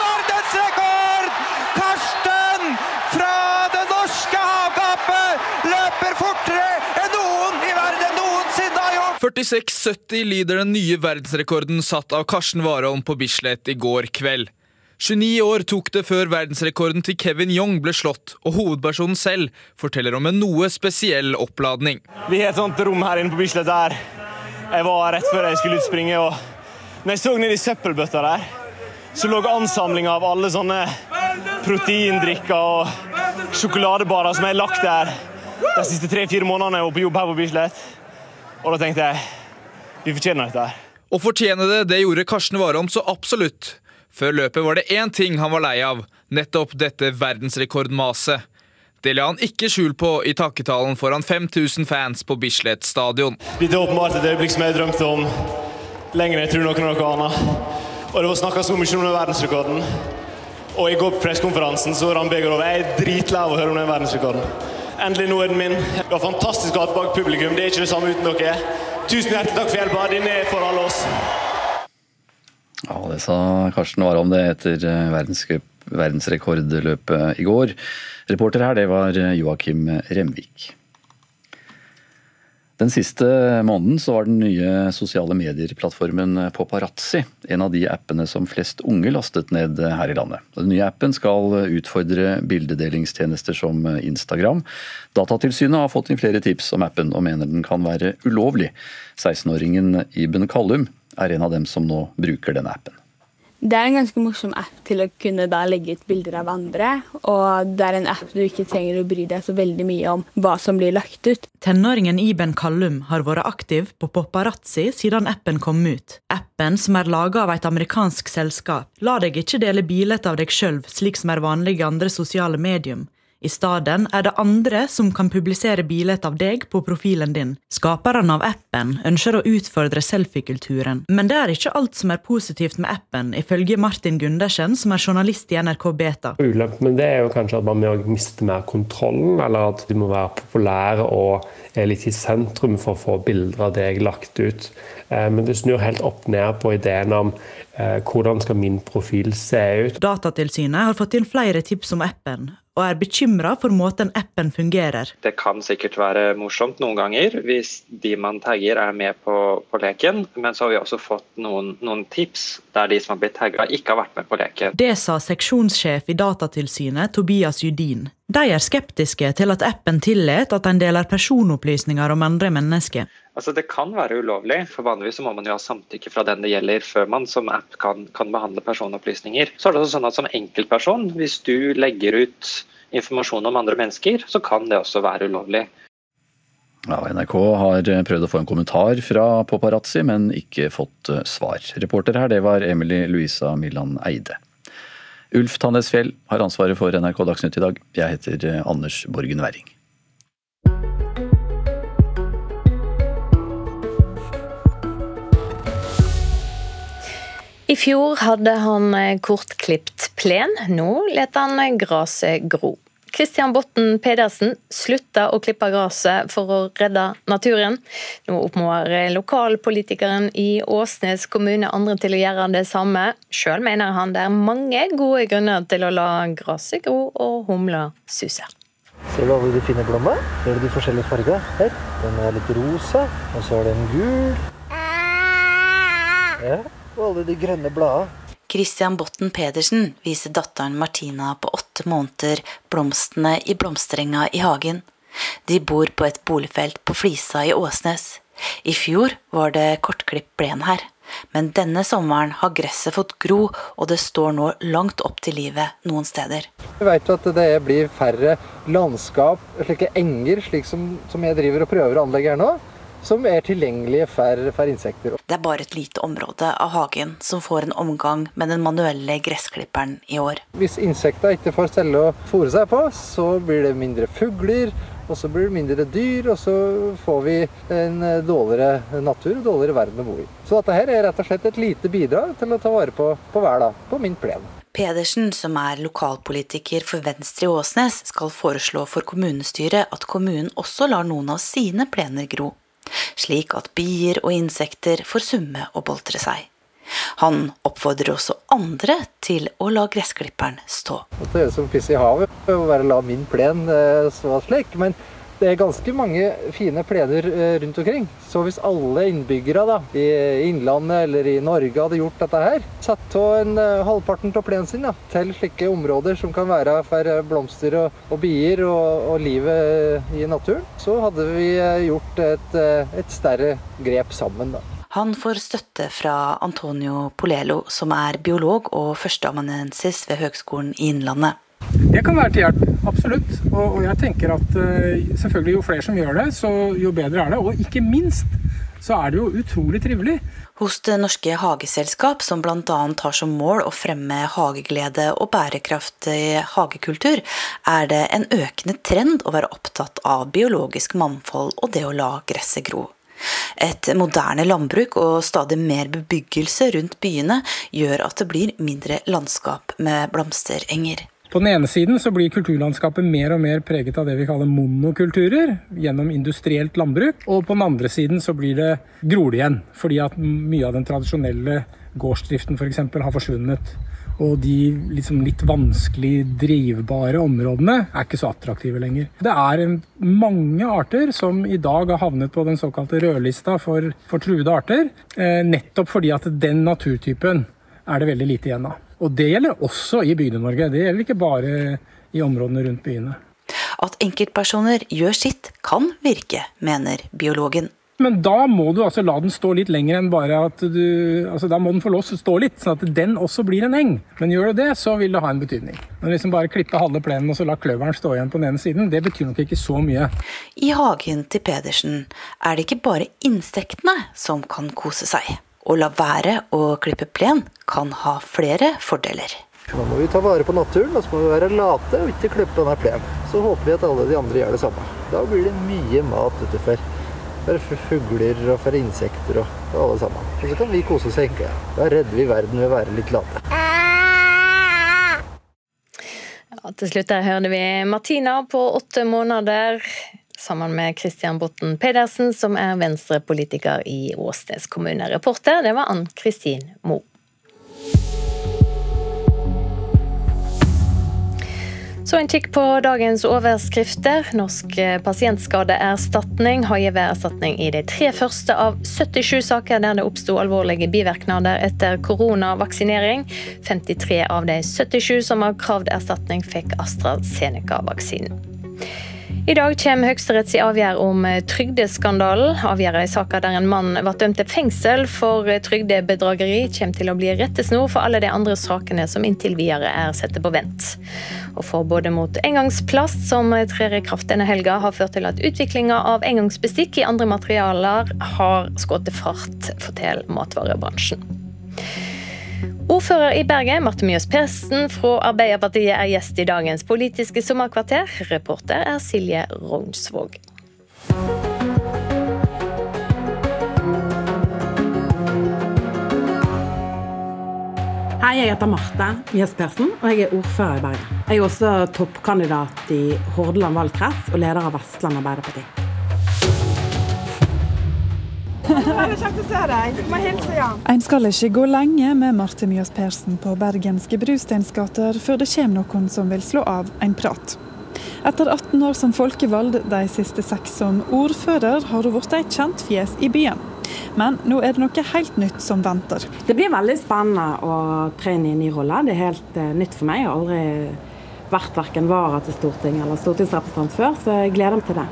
verdensrekord! Karsten fra det norske havgapet løper fortere 46,70 lyder den nye verdensrekorden satt av Karsten Warholm på Bislett i går kveld. 29 år tok det før verdensrekorden til Kevin Young ble slått, og hovedpersonen selv forteller om en noe spesiell oppladning. Vi har et sånt rom her inne på Bislett der jeg var rett før jeg skulle utspringe. og når jeg så ned i søppelbøtta der, så lå ansamlinga av alle sånne proteindrikker og sjokoladebarer som jeg har lagt der de siste tre-fire månedene jeg var på jobb her på Bislett. Og da tenkte jeg vi fortjener dette. her. Å fortjene det, det gjorde Karsten Warholm så absolutt. Før løpet var det én ting han var lei av. Nettopp dette verdensrekordmaset. Det la han ikke skjul på i takketalen foran 5000 fans på Bislett stadion. Dette er åpenbart et øyeblikk som jeg har drømt om lenger enn jeg tror noen av dere aner. Og det var snakka så mye om den verdensrekorden. Og i går på pressekonferansen så rann begge over. Jeg er dritlei av å høre om den verdensrekorden. Endelig, nå er den min. Det var fantastisk å ha bak publikum. Det er ikke det samme uten dere. Tusen hjertelig takk for hjelpa. Den er for alle oss. Ja, Det sa Karsten Warholm det etter verdensrekordløpet i går. Reporter her, det var Joakim Remvik. Den siste måneden så var den nye sosiale medier-plattformen Paparazzi en av de appene som flest unge lastet ned her i landet. Den nye appen skal utfordre bildedelingstjenester som Instagram. Datatilsynet har fått inn flere tips om appen, og mener den kan være ulovlig. 16-åringen Iben Kallum er en av dem som nå bruker denne appen. Det er en ganske morsom app til å kunne legge ut bilder av andre. Og det er en app du ikke trenger å bry deg så veldig mye om hva som blir lagt ut. Tenåringen Iben Kallum har vært aktiv på Paparazzi siden appen kom ut. Appen, som er laga av et amerikansk selskap, lar deg ikke dele bilder av deg sjøl slik som er vanlig i andre sosiale medium. I stedet er det andre som kan publisere bilder av deg på profilen din. Skaperne av appen ønsker å utfordre selfie-kulturen, men det er ikke alt som er positivt med appen, ifølge Martin Gundersen, som er journalist i NRK Beta. Ulempen det er jo kanskje at man må miste mer kontrollen, eller at du må være populær og er litt i sentrum for å få bilder av deg lagt ut. Men det snur helt opp ned på ideen om hvordan skal min profil se ut. Datatilsynet har fått inn flere tips om appen, og er bekymra for måten appen fungerer. Det kan sikkert være morsomt noen ganger hvis de man tagger er med på, på leken, men så har vi også fått noen, noen, tips der de som har blitt tagga ikke har vært med på leken. Det sa seksjonssjef i Datatilsynet Tobias Judin. De er skeptiske til at appen tillater at en deler personopplysninger om andre mennesker. Altså Det kan være ulovlig, for vanligvis må man jo ha samtykke fra den det gjelder før man som app kan, kan behandle personopplysninger. Så er det sånn at Som enkeltperson, hvis du legger ut informasjon om andre mennesker, så kan det også være ulovlig. Ja, NRK har prøvd å få en kommentar fra paparazzi, men ikke fått svar. Reporter her det var Emily Louisa Millan Eide. Ulf Tannes Fjell har ansvaret for NRK Dagsnytt i dag. Jeg heter Anders Borgen Werring. I fjor hadde han kortklipt plen, nå lar han gresset gro. Christian Botten Pedersen slutta å klippe gresset for å redde naturen. Nå oppfordrer lokalpolitikeren i Åsnes kommune andre til å gjøre det samme. Sjøl mener han det er mange gode grunner til å la gresset gro og humla suse. Ser du alle de fine blommene? Ser du de forskjellige fargene? Her. Den er litt rosa, og så er den gul. Ja, og alle de grønne bladene. Christian Botten Pedersen viser datteren Martina på åtte måneder blomstene i blomsterenga i hagen. De bor på et boligfelt på Flisa i Åsnes. I fjor var det kortklipp plen her, men denne sommeren har gresset fått gro, og det står nå langt opp til livet noen steder. Vi vet jo at det blir færre landskap, slike enger, slik som, som jeg driver og prøver å anlegge her nå som er tilgjengelige for, for, insekter. Det er bare et lite område av hagen som får en omgang med den manuelle gressklipperen i år. Hvis insekter ikke får stelle å fòre seg på, så blir det mindre fugler, og så blir det mindre dyr, og så får vi en dårligere natur og dårligere verden å bo i. Så dette her er rett og slett et lite bidrag til å ta vare på, på hverdag, på min plen. Pedersen, som er lokalpolitiker for Venstre i Åsnes, skal foreslå for kommunestyret at kommunen også lar noen av sine plener gro slik at bier og insekter får summe og boltre seg. Han oppfordrer også andre til å la gressklipperen stå. Det er som piss i havet å bare la min plen stå slik, men det er ganske mange fine plener rundt omkring. Så hvis alle innbyggere da, i Innlandet eller i Norge hadde gjort dette her, satt av en halvparten av plenen sin da, til slike områder som kan være for blomster og, og bier og, og, livet i naturen, så hadde vi gjort et, et større grep sammen. da. Han får støtte fra Antonio Polelo, som er biolog og førsteamanuensis ved Høgskolen i Innlandet. Det kan være til hjelp, absolutt. Og, og jeg tenker at uh, selvfølgelig jo flere som gjør det, så jo bedre er det. Og ikke minst så er det jo utrolig trivelig. Hos Det Norske Hageselskap, som bl.a. har som mål å fremme hageglede og bærekraftig hagekultur, er det en økende trend å være opptatt av biologisk mangfold og det å la gresset gro. Et moderne landbruk og stadig mer bebyggelse rundt byene gjør at det blir mindre landskap med blomsterenger. På den ene siden så blir kulturlandskapet mer og mer preget av det vi kaller monokulturer, gjennom industrielt landbruk. Og på den andre siden så blir det gror det igjen, fordi at mye av den tradisjonelle gårdsdriften f.eks. For har forsvunnet. Og de liksom litt vanskelig drivbare områdene er ikke så attraktive lenger. Det er mange arter som i dag har havnet på den såkalte rødlista for, for truede arter, eh, nettopp fordi at den naturtypen er det veldig lite igjen av. Og det gjelder også i Bygde-Norge. Det gjelder ikke bare i områdene rundt byene. At enkeltpersoner gjør sitt kan virke, mener biologen. Men da må du altså la den stå litt lenger enn bare at du altså Da må den få lov til å stå litt, sånn at den også blir en eng. Men gjør du det, så vil det ha en betydning. Men liksom bare klippe halve plenen og så la kløveren stå igjen på den ene siden, det betyr nok ikke så mye. I hagen til Pedersen er det ikke bare insektene som kan kose seg. Å la være å klippe plen kan ha flere fordeler. Nå må vi ta vare på naturen, og så må vi være late og ikke klippe denne plenen. Så håper vi at alle de andre gjør det samme. Da blir det mye mat ute for, for fugler og for insekter og alle sammen. Og så kan vi kose oss egentlig. Da redder vi verden ved å være litt late. Ja, til slutt der hørte vi Martina på åtte måneder sammen med Christian Botten Pedersen, som er venstrepolitiker i Åsnes kommune. Reporter det var Ann Kristin Moe. Så en kikk på dagens overskrifter. Norsk pasientskadeerstatning har gitt erstatning i de tre første av 77 saker der det oppsto alvorlige bivirkninger etter koronavaksinering. 53 av de 77 som har kravd erstatning, fikk AstraZeneca-vaksinen. I dag kommer Høyesteretts avgjørelse om eh, trygdeskandalen. Avgjørelsen i saken der en mann ble dømt til fengsel for eh, trygdebedrageri, kommer til å bli rettesnor for alle de andre sakene som inntil videre er satt på vent. Og Forbudet mot engangsplast, som trer i kraft denne helga, har ført til at utviklinga av engangsbestikk i andre materialer har skutt fart, forteller matvarebransjen. Ordfører i Bergen, Marte Mjøs Persen fra Arbeiderpartiet, er gjest i dagens Politiske sommerkvarter. Reporter er Silje Rognsvåg. Hei, jeg heter Marte Mjøs Persen, og jeg er ordfører i Bergen. Jeg er også toppkandidat i Hordaland valgkrets og leder av Vestland Arbeiderparti. Veldig kjekt å se deg. Må hilse, ja. En skal ikke gå lenge med Marte Mjøs Persen på bergenske brusteinsgater før det kommer noen som vil slå av en prat. Etter 18 år som folkevalgt, de siste seks som ordfører, har hun blitt et kjent fjes i byen. Men nå er det noe helt nytt som venter. Det blir veldig spennende å tre inn i en ny rolle. Det er helt uh, nytt for meg. Jeg har aldri vært verken vara til Stortinget eller stortingsrepresentant før, så jeg gleder meg til det.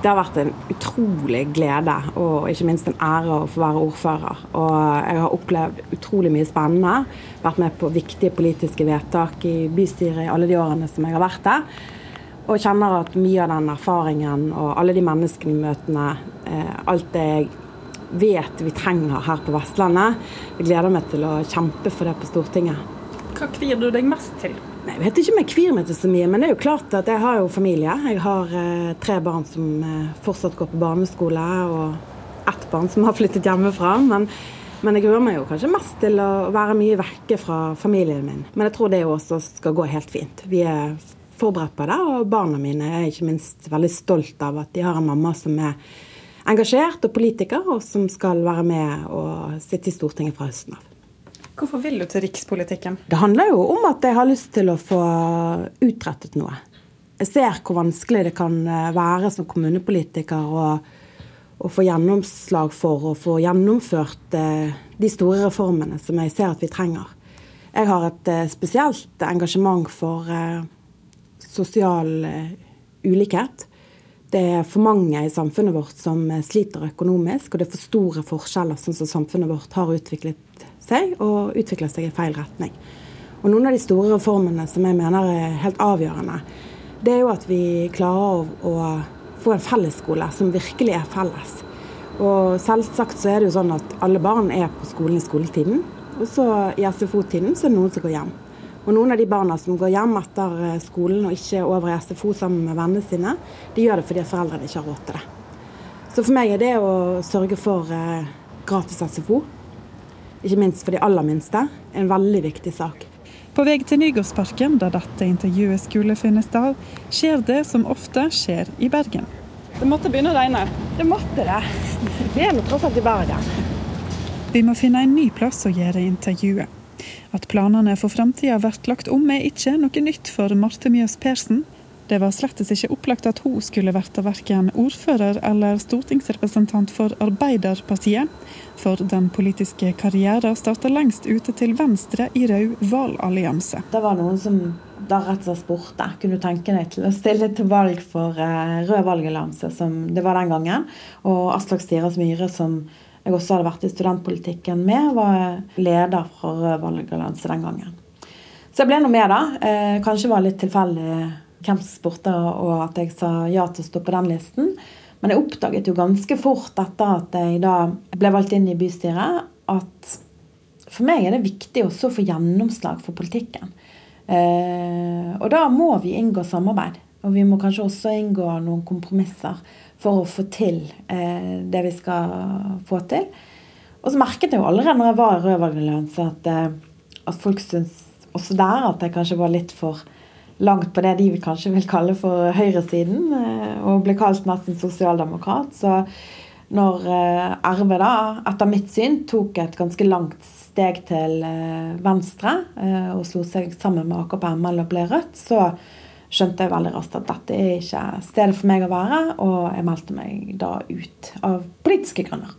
Det har vært en utrolig glede og ikke minst en ære å få være ordfører. Og jeg har opplevd utrolig mye spennende. Vært med på viktige politiske vedtak i bystyret i alle de årene som jeg har vært der. Og kjenner at mye av den erfaringen og alle de menneskene i møtene, eh, alt det jeg vet vi trenger her på Vestlandet, jeg gleder meg til å kjempe for det på Stortinget. Hva kvier du deg mest til? Jeg vet ikke om jeg kvir meg til så mye, men det er jo klart at jeg har jo familie. Jeg har eh, tre barn som eh, fortsatt går på barneskole, og ett barn som har flyttet hjemmefra. Men, men jeg gruer meg jo kanskje mest til å være mye vekke fra familien min. Men jeg tror det også skal gå helt fint. Vi er forberedt på det, og barna mine er ikke minst veldig stolt av at de har en mamma som er engasjert og politiker, og som skal være med og sitte i Stortinget fra høsten av. Hvorfor vil du til rikspolitikken? Det handler jo om at jeg har lyst til å få utrettet noe. Jeg ser hvor vanskelig det kan eh, være som kommunepolitiker å, å få gjennomslag for å få gjennomført eh, de store reformene som jeg ser at vi trenger. Jeg har et eh, spesielt engasjement for sosial ulikhet. Det er for mange i samfunnet vårt som sliter økonomisk, og det er for store forskjeller sånn som samfunnet vårt har utviklet seg og utvikler seg i feil retning. Og Noen av de store reformene som jeg mener er helt avgjørende, det er jo at vi klarer å, å få en fellesskole som virkelig er felles. Og selvsagt så er det jo sånn at alle barn er på skolen i skoletiden. Og så i SFO-tiden så er det noen som går hjem. Og noen av de barna som går hjem etter eh, skolen og ikke over i SFO sammen med vennene sine, de gjør det fordi foreldrene ikke har råd til det. Så for meg er det å sørge for eh, gratis SFO, ikke minst for de aller minste, en veldig viktig sak. På vei til Nygårdsparken, der dette intervjuet skulle finne sted, skjer det som ofte skjer i Bergen. Det måtte begynne å regne. Det måtte det. Vi er nå tross alt i Bergen. Vi må finne en ny plass å gjøre intervjuet. At planene for framtida blir lagt om er ikke noe nytt for Marte Mjøs Persen. Det var slett ikke opplagt at hun skulle bli verken ordfører eller stortingsrepresentant for Arbeiderpartiet, for den politiske karrieren starta lengst ute til venstre i Rød valgallianse. Det var noen som da rett og slett spurte kunne du tenke deg til å stille til valg for eh, Rød valgallianse, som det var den gangen. Og Aslak Stiras Myhre, som jeg også hadde vært i studentpolitikken med, var leder for Rød valgallianse den gangen. Så jeg ble nå med, da. Eh, kanskje var litt tilfeldig hvem som spurte, og at jeg sa ja til å stå på den listen. Men jeg oppdaget jo ganske fort etter at jeg da ble valgt inn i bystyret, at for meg er det viktig også å få gjennomslag for politikken. Eh, og da må vi inngå samarbeid. Og vi må kanskje også inngå noen kompromisser for å få til eh, det vi skal få til. Og så merket jeg jo allerede når jeg var i Rødvalgallianse, at, eh, at folk syntes også der at jeg kanskje var litt for langt på det de kanskje vil kalle for høyresiden, eh, og ble kalt nesten sosialdemokrat. Så når eh, RV da, etter mitt syn, tok et ganske langt steg til eh, venstre og slo seg sammen med AKP ML og ble Rødt, så skjønte jeg veldig raskt at dette er ikke stedet for meg å være, og jeg meldte meg da ut av politiske grunner.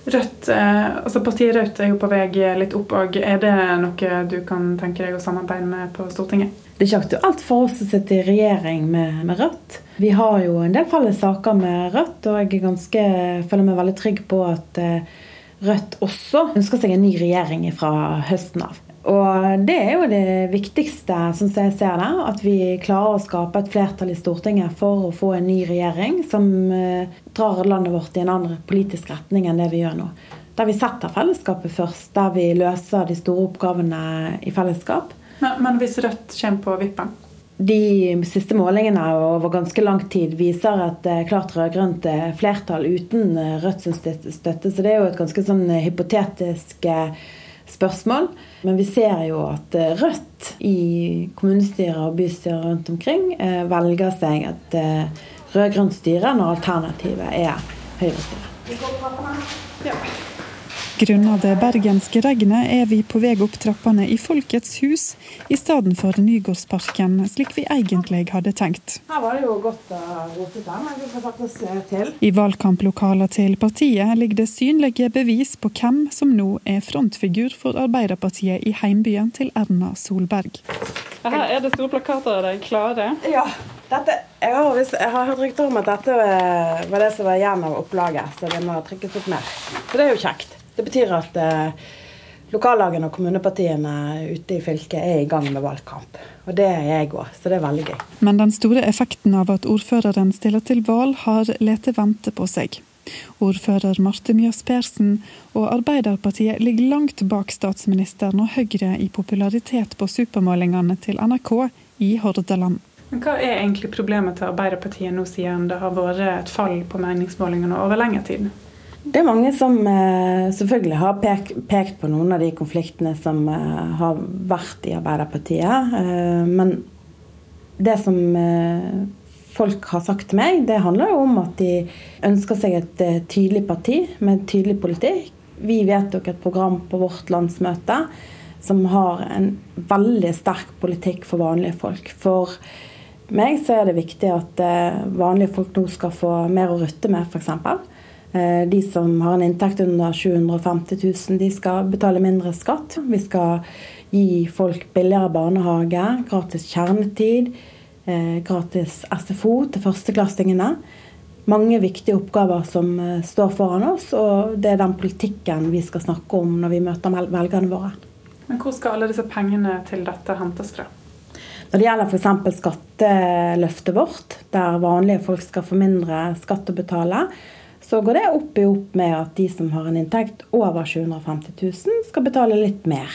Rødt, altså Partiet Rødt er jo på vei litt opp. og Er det noe du kan tenke deg å samarbeide med på Stortinget? Det er ikke aktuelt for oss å sitte i regjering med, med, Rødt. Vi har jo en del felles saker med Rødt, og jeg ganske, føler meg veldig trygg på at eh, Rødt også ønsker seg en ny regjering fra høsten av. Og det er jo det viktigste, som jeg ser det. At vi klarer å skape et flertall i Stortinget for å få en ny regjering som eh, drar landet vårt i en annen politisk retning enn det vi gjør nå. Der vi setter fellesskapet først, der vi løser de store oppgavene i fellesskap. Men, men hvis Rødt kommer på vippen? De siste målingene over ganske lang tid viser et eh, klart rød-grønt eh, flertall uten Rødts støtte. Så det er jo et ganske sånn hypotetisk spørsmål. Men vi ser jo at Rødt i kommunestyrer og bystyrer rundt omkring velger seg et rød-grønt styre når alternativet er høyrestyre. Ja. Grunnet det bergenske regnet er vi på vei opp trappene i Folkets hus i stedet for Nygårdsparken, slik vi egentlig hadde tenkt. Her var det jo godt å rote den, men vi får faktisk se til. I valgkamplokalene til partiet ligger det synlige bevis på hvem som nå er frontfigur for Arbeiderpartiet i heimbyen til Erna Solberg. Her er det store plakater av deg klare. Ja. Dette, jeg, har, jeg har hørt rykter om at dette var det som var igjen av opplaget, så det må trykkes opp mer. Så det er jo kjekt. Det betyr at eh, lokallagene og kommunepartiene ute i fylket er i gang med valgkamp. Og det er jeg òg, så det er veldig gøy. Men den store effekten av at ordføreren stiller til valg, har lete vente på seg. Ordfører Marte Mjøs Persen og Arbeiderpartiet ligger langt bak statsministeren og Høyre i popularitet på supermålingene til NRK i Hordaland. Men Hva er egentlig problemet til Arbeiderpartiet nå, siden det har vært et fall på meningsmålingene over lengre tid? Det er mange som eh, selvfølgelig har pekt, pekt, på noen av de konfliktene som eh, har vært i Arbeiderpartiet. Eh, men det som folk har sagt til meg, det handler jo om at de ønsker seg et tydelig parti med tydelig politikk. Vi vedtok et program på vårt landsmøte som har en veldig sterk politikk for vanlige folk. For meg så er det viktig at vanlige folk nå skal få mer å rutte med, f.eks. Eh, de som har en inntekt under 750 000, de skal betale mindre skatt. Vi skal gi folk billigere barnehage, gratis kjernetid, eh, gratis SFO til førsteklassingene. Mange viktige oppgaver som eh, står foran oss, og det er den politikken vi skal snakke om når vi møter velgerne våre. Men Hvor skal alle disse pengene til dette hentes fra? Når det gjelder f.eks. skatteløftet vårt, der vanlige folk skal få mindre skatt å betale, så går det opp i opp med at de som har en inntekt over 750 000, skal betale litt mer.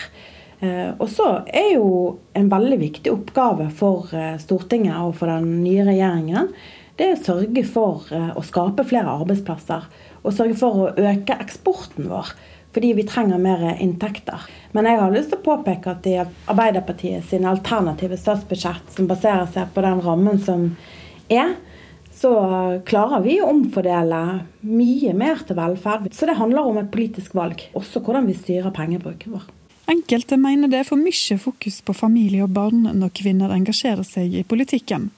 Eh, og så er jo en veldig viktig oppgave for eh, Stortinget og for den nye regjeringen det er å sørge for eh, å skape flere arbeidsplasser. Og sørge for å øke eksporten vår. Fordi vi trenger mer inntekter. Men jeg har lyst til å påpeke at i Arbeiderpartiet sine alternative statsbudsjett, som baserer seg på den rammen som er, så klarer vi å omfordele mye mer til velferd. Så det handler om et politisk valg. Også hvordan vi styrer pengebruken vår. Enkelte mener det er for mye fokus på familie og barn når kvinner engasjerer seg i politikken.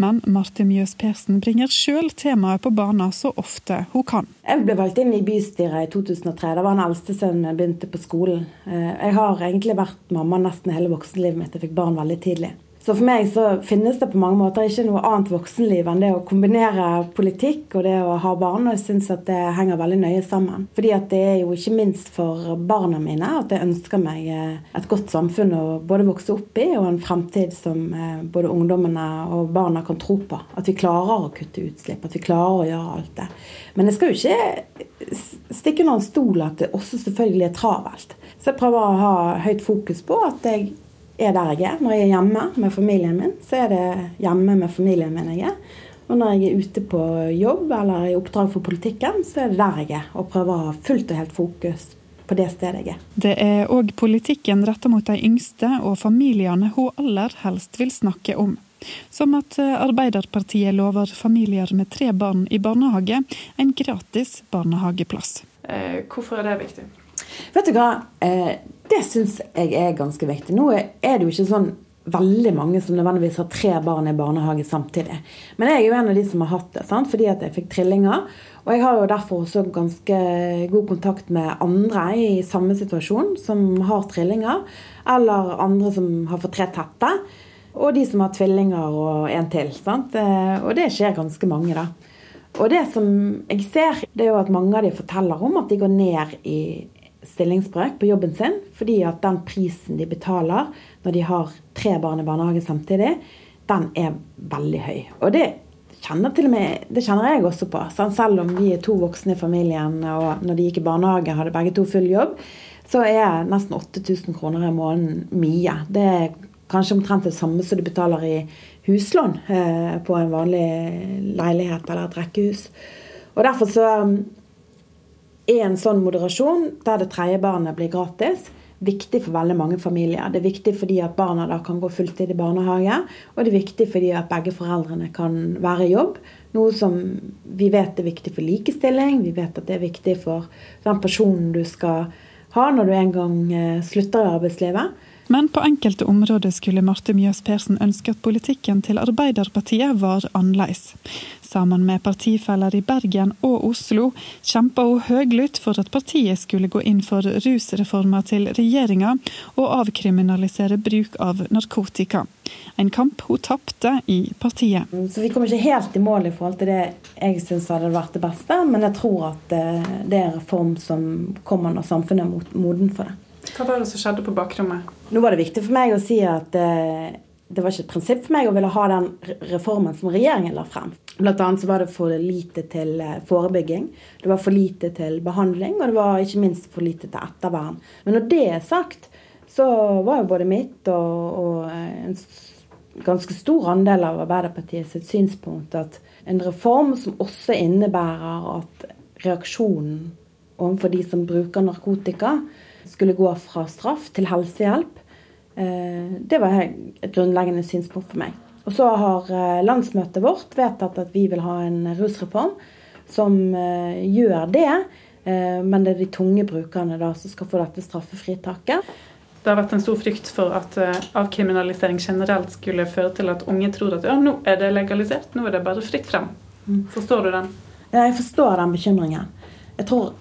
Men Marte Mjøs Persen bringer sjøl temaet på barna så ofte hun kan. Jeg ble valgt inn i bystyret i 2003. Da var den eldste sønnen begynte på skolen. Eh, jeg har egentlig vært mamma nesten hele voksenlivet mitt. Jeg fikk barn veldig tidlig. Så for meg så finnes det på mange måter ikke noe annet voksenliv enn det å kombinere politikk og det å ha barn. Og jeg syns at det henger veldig nøye sammen. Fordi at det er jo ikke minst for barna mine at jeg ønsker meg eh, et godt samfunn å både vokse opp i, og en fremtid som eh, både ungdommene og barna kan tro på. At vi klarer å kutte utslipp, at vi klarer å gjøre alt det. Men jeg skal jo ikke stikke under en stol at det også selvfølgelig er travelt. Så jeg prøver å ha høyt fokus på at jeg er der jeg er. Når jeg er hjemme med familien min, så er det hjemme med familien min jeg er. Og når jeg er ute på jobb eller i oppdrag for politikken, så er det der jeg er. Og prøver å ha fullt og helt fokus på det stedet jeg er. Det er òg politikken retta mot de yngste og familiene hun aller helst vil snakke om. Som at Arbeiderpartiet lover familier med tre barn i barnehage en gratis barnehageplass. Eh, hvorfor er det viktig? Vet du hva, eh, det syns jeg er ganske viktig. Nå er det jo ikke sånn veldig mange som nødvendigvis har tre barn i barnehage samtidig. Men jeg er jo en av de som har hatt det, sant? fordi at jeg fikk trillinger. Og jeg har jo derfor også ganske god kontakt med andre i samme situasjon som har trillinger. Eller andre som har fått tre tette. Og de som har tvillinger og en til. Sant? Eh, og det skjer ganske mange, da. Og det som jeg ser, det er jo at mange av de forteller om at de går ned i stillingsbrøk på jobben sin fordi at den prisen de betaler når de har tre barn i barnehage samtidig, den er veldig høy. Og det kjenner, til og med, det kjenner jeg også på. Selv om vi er to voksne i familien, og når de gikk i barnehage hadde begge to full jobb, så er nesten 8000 kroner i måneden mye. Det er kanskje omtrent det samme som du betaler i huslån eh, på en vanlig leilighet eller et rekkehus. Og derfor så er en sånn moderasjon, der det tredje barnet blir gratis, viktig for veldig mange familier. Det er viktig fordi at barna da kan gå fulltid i barnehage, og det er viktig fordi at begge foreldrene kan være i jobb. Noe som vi vet er viktig for likestilling, vi vet at det er viktig for den personen du skal ha når du en gang eh, slutter i arbeidslivet. Men på enkelte områder skulle Marte Mjøs Persen ønske at politikken til Arbeiderpartiet var annerledes. Sammen med partifeller i Bergen og Oslo kjempa hun høglytt for at partiet skulle gå inn for rusreformer til regjeringa og avkriminalisere bruk av narkotika. En kamp hun tapte i partiet. Så Vi kommer ikke helt i mål i forhold til det jeg syns hadde vært det beste, men jeg tror at eh, det er en reform som kommer når samfunnet er moden for det. Hva var det som skjedde på bakrommet? Nå var det viktig for meg å si at eh, det var ikke et prinsipp for meg å ville ha den reformen som regjeringen la frem. Blant annet så var det for lite til eh, forebygging, det var for lite til behandling, og det var ikke minst for lite til ettervern. Men når det er sagt, så var jo både mitt og, og eh, en ganske stor andel av Arbeiderpartiet sitt synspunkt at en reform som også innebærer at reaksjonen overfor de som bruker narkotika, skulle gå fra straff til helsehjelp, eh, det var et grunnleggende synspunkt for meg. Og så har eh, landsmøtet vårt vedtatt at vi vil ha en rusreform som eh, gjør det. Eh, men det er de tunge brukerne da som skal få dette straffefritaket. Det har vært en stor frykt for at avkriminalisering generelt skulle føre til at unge tror at ja, nå er det legalisert, nå er det bare fritt frem. Mm. Forstår du den? Ja, jeg forstår den bekymringen. Jeg tror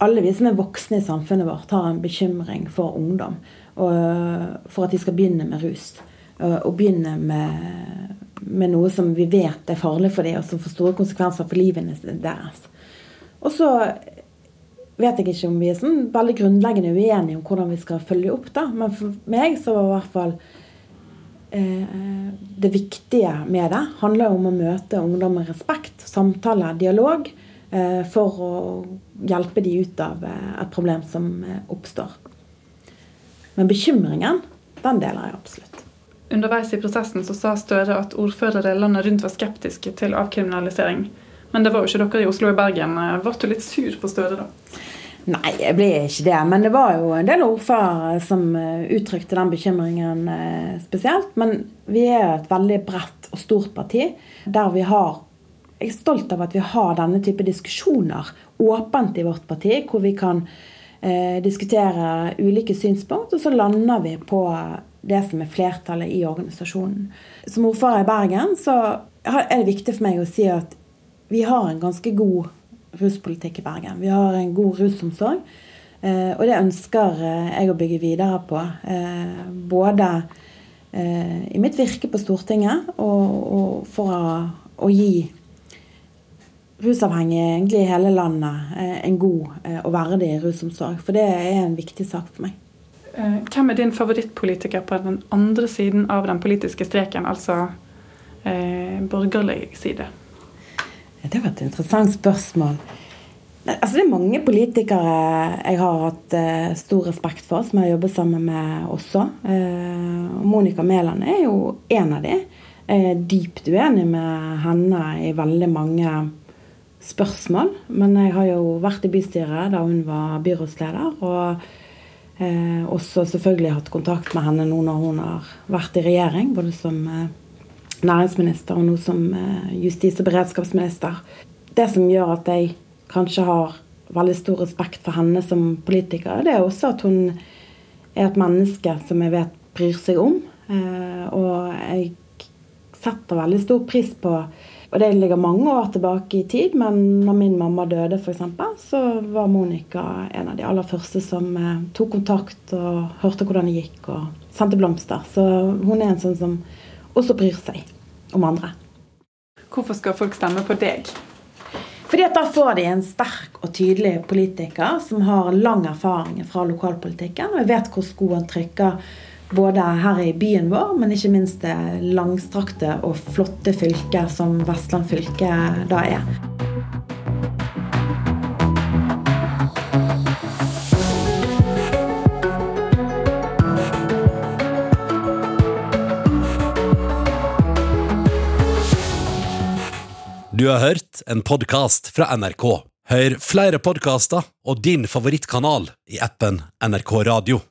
alle vi som er voksne i samfunnet vårt, har en bekymring for ungdom. Og for at de skal begynne med rus Og begynne med, med, noe som vi vet er farlig for dem, og som får store konsekvenser for livene deres. Og så vet jeg ikke om vi er sånn veldig grunnleggende uenige om hvordan vi skal følge opp. da, Men for meg så var i hvert fall eh, det viktige med det handler om å møte ungdom med respekt, samtale, dialog. eh, for å hjelpe de ut av eh, et problem som eh, oppstår. Men bekymringen, den deler jeg absolutt. Underveis i prosessen så sa Støre at ordførere landet rundt var skeptiske til avkriminalisering. Men det var jo ikke dere i Oslo og Bergen. Ble du litt sur på Støre da? Nei, jeg ble ikke det. Men det var jo en del ordførere som uttrykte den bekymringen spesielt. Men vi er et veldig bredt og stort parti der vi har jeg er stolt av at vi har denne type diskusjoner åpent i vårt parti, hvor vi kan eh, diskutere ulike synspunkt, og så lander vi på det som er flertallet i organisasjonen. Som ordfører i Bergen så er det viktig for meg å si at vi har en ganske god ruspolitikk i Bergen. Vi har en god rusomsorg. Eh, og det ønsker eh, jeg å bygge videre på. Både i mitt virke på Stortinget og for å, å gi rusavhengige egentlig i hele landet eh, en god eh, og verdig rusomsorg. For det er en viktig sak for meg. Eh, hvem er din favorittpolitiker på den andre siden av den politiske streken, altså eh, borgerlig side? Det var et interessant spørsmål. Altså, det er mange politikere jeg har hatt eh, stor respekt for, som jeg har jobbet sammen med også. Eh, Monica Mæland er jo en av de. Jeg er dypt uenig med henne i veldig mange spørsmål. Men jeg har jo vært i bystyret da hun var byrådsleder. Og eh, også selvfølgelig hatt kontakt med henne nå når hun har vært i regjering. Både som eh, næringsminister og nå som eh, justis- og beredskapsminister. Det som gjør at jeg kanskje har veldig stor respekt for henne som politiker, det er også at hun er et menneske som jeg vet bryr seg om. Eh, og jeg setter veldig stor pris på og det ligger mange år tilbake i tid, men når min mamma døde, f.eks., så var Monica en av de aller første som eh, tok kontakt og hørte hvordan det gikk, og sendte blomster. Så hun er en sånn som også bryr seg om andre. Hvorfor skal folk stemme på deg? Fordi at Da får de en sterk og tydelig politiker som har lang erfaring fra lokalpolitikken. og vet hvor skoen trykker både her i byen vår, men ikke minst det langstrakte og flotte fylket som Vestland fylke da er. Du har hørt en podkast fra NRK. Hør flere podkaster og din favorittkanal i appen NRK Radio.